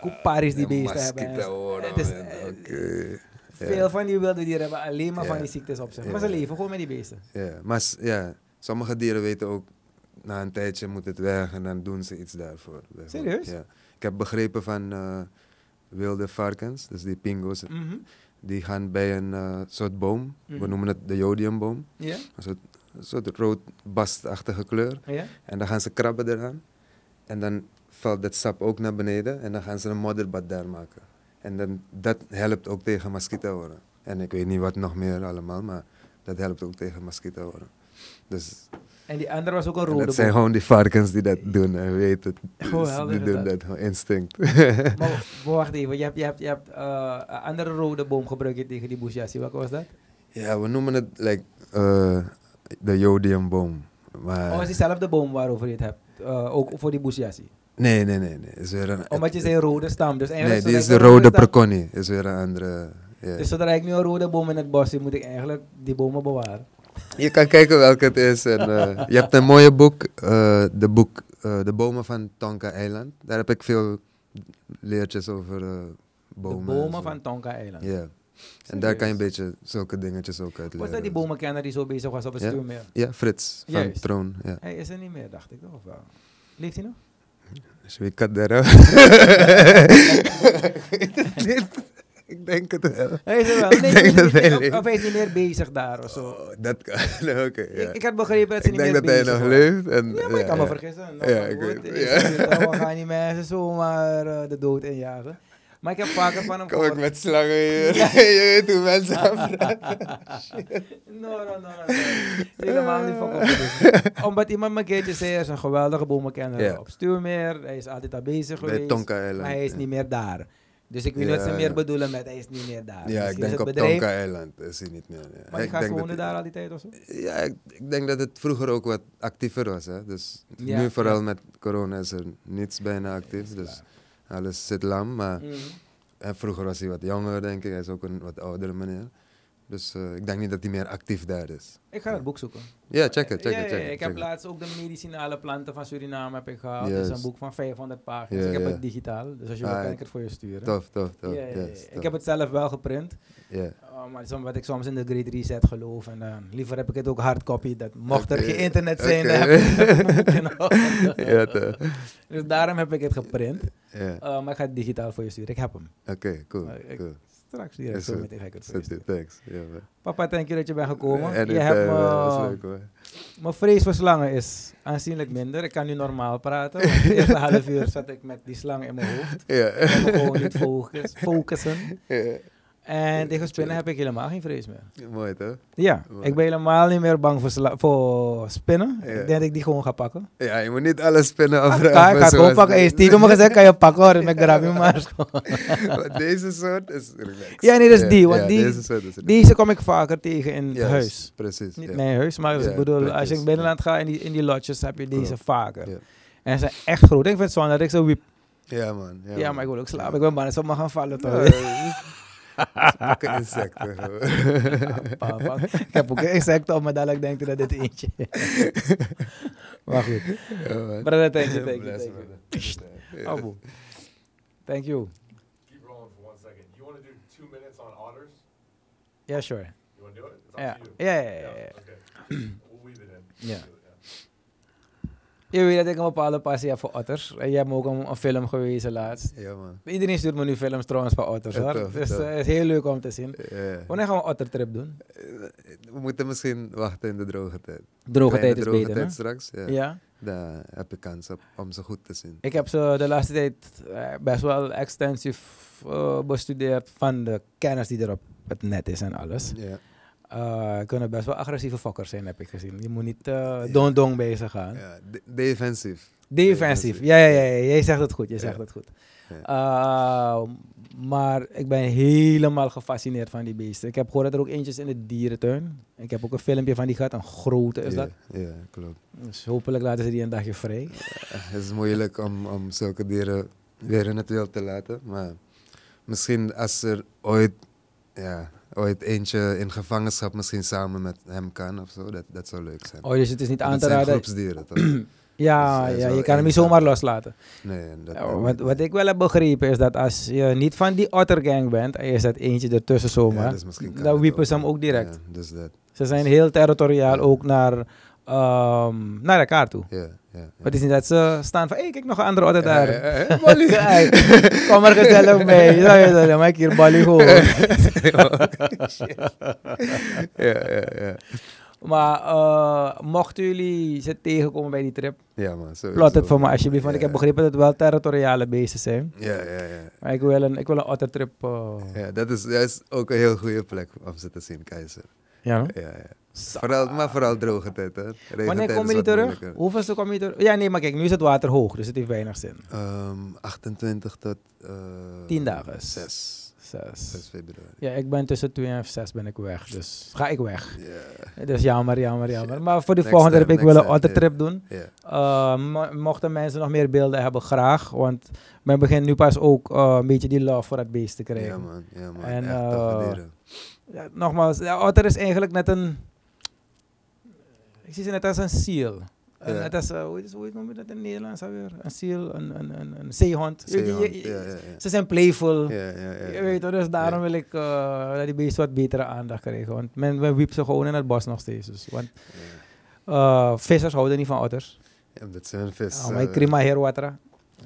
koparis die beesten hebben. En- het is, eh. Ja. Veel van die wilde dieren hebben alleen maar van die ziektes op zich. Maar ze leven gewoon met die beesten. Ja, maar ja, sommige dieren weten ook, na een tijdje moet het weg en dan doen ze iets daarvoor. Serieus? Ja. Ik heb begrepen van eh, wilde varkens, dus die pingo's, Mhm. die gaan bij een eh, soort boom, we Mhm. noemen het de jodiumboom, een soort, een soort rood bastachtige kleur. En dan gaan ze krabben eraan en dan valt dat sap ook naar beneden en dan gaan ze een modderbad daar maken. En dan, dat helpt ook tegen mosquitoren. En ik weet niet wat nog meer allemaal, maar dat helpt ook tegen mosquitoren. Dus En die andere was ook een en rode dat zijn gewoon die varkens die dat doen en weten het. Dus die doen dat. dat gewoon instinct. Maar wacht even, je hebt, je hebt, je hebt eh, een andere rode boom gebruikt tegen die boesjassie. Welke was dat? ja, we noemen het like, eh, de jodiumboom. Maar, Oh, het is diezelfde boom waarover je het hebt. Eh, ook voor die boesjassie. nee, nee, nee. nee. Is weer een, Omdat je zei rode stam. Dus nee, die is de rode preconnie. Is weer een andere. Dus zodra ik nu een rode boom in het bos zie, moet ik eigenlijk die bomen bewaren. Je kan kijken welke het is. En, eh, je hebt een mooie boek, eh, de boek eh, De Bomen van Tonka Eiland. Daar heb ik veel leertjes over bomen. de en bomen van Tonka Eiland. Ja. En daar kan je een beetje zulke dingetjes ook uit Was leren. dat die bomenkenner die zo bezig was op het Ja. stuurmeer? Ja, Frits van Juist. Troon. Ja. Hij is er niet meer, dacht ik toch? Of wel? Leeft hij nog? Dus wie ik denk het wel. Hij is wel. Ik Nee, denk dat hij leeft. of hij is niet meer bezig daar of zo. Oh, dat kan. Oké, ja. ik, ik had begrepen dat ze Ik niet denk meer dat hij bezig nog leeft. En, Ja, maar ik kan me ja. vergissen. Ja, Nou, ik goed, weet- ja. het niet, dan gaan die mensen zomaar eh, de dood injagen. Maar ik heb vaker van hem Kom ik gehoord. met slangen hier. je weet hoe mensen aanpraten. No, no, no, no. Helemaal niet van. Omdat iemand me een keertje zei, hij is een geweldige bomenkenner Ja. op Stuurmeer. Hij is altijd al bezig Bij geweest. Tonka Eiland. maar hij is ja. niet meer daar. Dus ik weet niet wat ze Ja, meer ja. bedoelen met hij is niet meer daar. Ja, ik Misschien is denk het op Tonka Eiland is hij niet meer. Ja. Maar ik woonde dat- daar al die tijd of zo? Ja, ik, ik denk dat het vroeger ook wat actiever was. Hè? Dus Ja, nu vooral ja. met corona is er niets bijna actief. Dus alles zit lam. Maar Mhm. en vroeger was hij wat jonger, denk ik. Hij is ook een wat oudere meneer. Dus eh, ik denk niet dat hij meer actief daar is. Ik ga het boek zoeken. Ja, check het, check Ja, het, ja, check Ik heb laatst ook de medicinale planten van Suriname heb ik gehaald. Het is een boek van 500 pagina's. Ik heb het digitaal, dus als je wil Ah, kan ik het voor je sturen. Tof, tof, tof. Ja, Ik heb het zelf wel geprint. Ja. Oh, maar som- wat ik soms in de Great Reset geloof. En dan liever heb ik het ook hardcopy. Dat mocht er Oké, geen internet zijn, oké. dan heb ik het boekje. Dus daarom heb ik het geprint. Ja, Uh, maar ik ga het digitaal voor je sturen. Ik heb hem. oké, cool, cool. Straks direct zo sturen. Thanks. Papa, dank je dat je bent gekomen. En je hebt eh, me, leuk mijn vrees voor slangen is aanzienlijk minder. Ik kan nu normaal praten. Want het eerste half uur zat ik met die slang in mijn hoofd. Ja. Ik kon gewoon niet focus, focussen. ja. En tegen spinnen heb ik helemaal geen vrees meer. Mooi toch? Ja, Mooi. ik ben helemaal niet meer bang voor, voor spinnen. Ja. Ik denk dat ik die gewoon ga pakken. Ja, je moet niet alle spinnen Ah, afrapen. kan, ik ga het gewoon pakken. Hey. Steven me gezegd, kan je pakken hoor. Met grabby maar. Maar deze soort is relaxed. Ja, nee, dat is die, want ja, die- Deze soort is. Deze kom ik vaker tegen in het huis. Precies. Niet ja. mijn huis, maar dus Ja, ik bedoel, als het binnenland gaat in die, in die lodges, heb je deze vaker. Ja. En ze zijn echt groot. Ik vind het zo dat ik zo wiep. Ja, man. Ja, Ja, maar ik wil ook slapen. Ik ben bang dat ze op me gaan vallen. Toch? Pakken insecten ik heb ook insecten op me, dadelijk denkt u dat dit eentje is. maar goed. Ja, thank you, thank you, Bless, thank you. brother. Ja. Abu. Thank you. keep rolling for one second. You want to do two minutes on otters? Yeah, sure. You want to do it? It's up Ja, to you. ja, ja, ja, ja. Okay. we'll weave it in. Ja. Je weet dat ik een bepaalde passie heb voor otters. En jij hebt me ook een, een film gewezen laatst. Ja, man. Iedereen stuurt me nu films trouwens van otters Ja, hoor. tof, dus eh, is heel leuk om te zien. Ja. Wanneer gaan we een ottertrip doen? Eh, We moeten misschien wachten in de droge tijd. Droge tijd is droge beter, tijd straks. Ja. Ja. Daar heb ik kans op om ze goed te zien. Ik heb ze de laatste tijd eh, best wel extensief bestudeerd van de kennis die er op het net is en alles. Ja. Eh kunnen best wel agressieve fokkers zijn, heb ik gezien. Je moet niet eh dong-dong bezig gaan. Ja, de- defensief. Defensief. Ja, ja, ja, ja, jij zegt het goed. Je zegt het goed. Uh, maar ik ben helemaal gefascineerd van die beesten. Ik heb gehoord dat er ook eentjes in de dierentuin. Ik heb ook een filmpje van die gehad. Een grote is dat. Ja, klopt. Dus hopelijk laten ze die een dagje vrij. Het is moeilijk om, om zulke dieren weer in het wild te laten. Maar misschien als er ooit, ja, ooit eentje in gevangenschap misschien samen met hem kan of zo, dat, dat zou leuk zijn. Oh, dus het is niet aan te zijn raden. groepsdieren toch? Ja, Dus ja je kan hem niet zomaar loslaten. Nee, dat, Ja, wat, wat ik wel heb begrepen is dat als je niet van die ottergang bent en je zet eentje ertussen zomaar, Ja, dus dan wiepen ze hem ook direct. Ja, dus dat, Ze zijn heel territoriaal Ja. ook naar, ehm, naar elkaar toe. ja, ja. ja. Het is niet dat ze staan van, hé, kijk nog een andere daar. Ja, ja, ja, Molly. Kijk, kom er gezellig mee. Dan maak ik hier Bali gewoon. ja, ja, ja. Maar eh, mochten jullie ze tegenkomen bij die trip, Ja, man. Plot het voor me alsjeblieft. Want ik Ja. heb begrepen dat het wel territoriale beesten zijn. Ja, ja, ja. Maar ik wil een, ik wil een ottertrip. eh Ja, dat is, dat is ook een heel goede plek om ze te zien, Keizer. ja. Ja, ja. Vooral, maar vooral droge tijd, Wanneer kom je wat terug? moeilijker. Hoeveelste kom je terug? Ja, nee, maar kijk, nu is het water hoog, dus het heeft weinig zin. Ehm, 28 tot... eh, Tien dagen. 6. Zes. 6 februari. Ja, ik ben tussen 2 en 6 ben ik weg, dus ga ik weg. Ja. Dus jammer, jammer, jammer. Maar voor de Next volgende trip, ik wil een ottertrip doen. Uh, mo- mochten mensen nog meer beelden hebben, graag. Want men begint nu pas ook uh, een beetje die love voor het beest te krijgen. Ja, man. Ja, man. En, Echt eh, nogmaals, otter is eigenlijk net een... Ik zie ze net als een seal. Net als, hoe, is, hoe noem je dat in het Nederlands alweer? Een seal, een, een, een, een zeehond. Je- je- Zeehond, je- ja, ja, ja. Ze zijn playful. Je weet dus daarom wil ik uh, dat die beesten wat betere aandacht krijgen. Want men, men wiept ze gewoon in het bos nog steeds. Dus, want uh, vissers houden niet van otters. Ja, dat zijn vis. Oh, maar ik krima herwatera.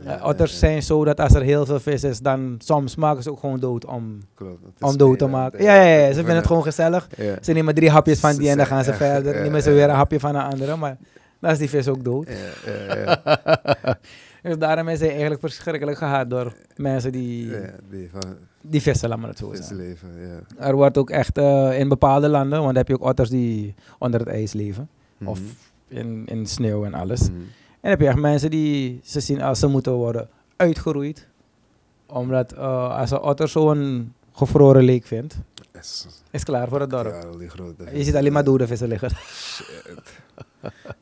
Ja, otters zijn zo dat als er heel veel vis is, dan soms maken ze ook gewoon dood om, Klopt, om dood te maken. het- Ja, ja, ja, ze het- vinden het gewoon gezellig. Ze nemen drie hapjes van Ze die en dan zijn gaan ze verder. nemen ze ja. weer een hapje van een andere, maar dan is die vis ook dood. Ja, ja, ja. Dus daarom is hij eigenlijk verschrikkelijk gehaat door mensen die, die van die vissen, laat maar het zo zeggen. Er wordt ook echt eh, in bepaalde landen, want dan heb je ook otters die onder het ijs leven. Of Mhm. in, in sneeuw en alles. Mhm. En heb je echt mensen die ze zien als ze moeten worden uitgeroeid. Omdat eh, als een otter zo'n gevroren leek vindt, Is- is klaar voor het dorp. Ja, Je ziet alleen maar dode vissen liggen.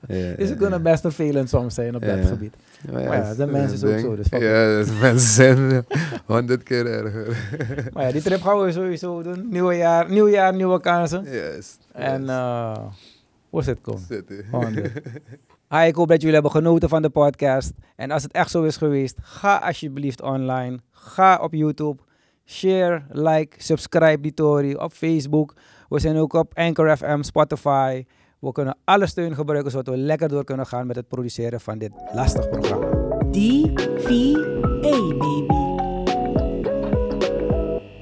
Ja, Dus ze ja, kunnen best vervelend soms zijn op dat gebied. Maar Maar ja, de mensen is ook zo, dus Ja, de mensen zijn honderd keer erger. Maar ja, die trip gaan we sowieso doen. Nieuwe jaar, nieuw jaar, nieuwe kansen. Yes. En yes. hoe is het komen? Hi, ik hoop dat jullie hebben genoten van de podcast. En als het echt zo is geweest, ga alsjeblieft online. Ga op YouTube. Share, like, subscribe die Tory op Facebook. We zijn ook op Anchor FM, Spotify. We kunnen alle steun gebruiken zodat we lekker door kunnen gaan met het produceren van dit lastig programma. DVA, baby.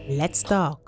Let's talk.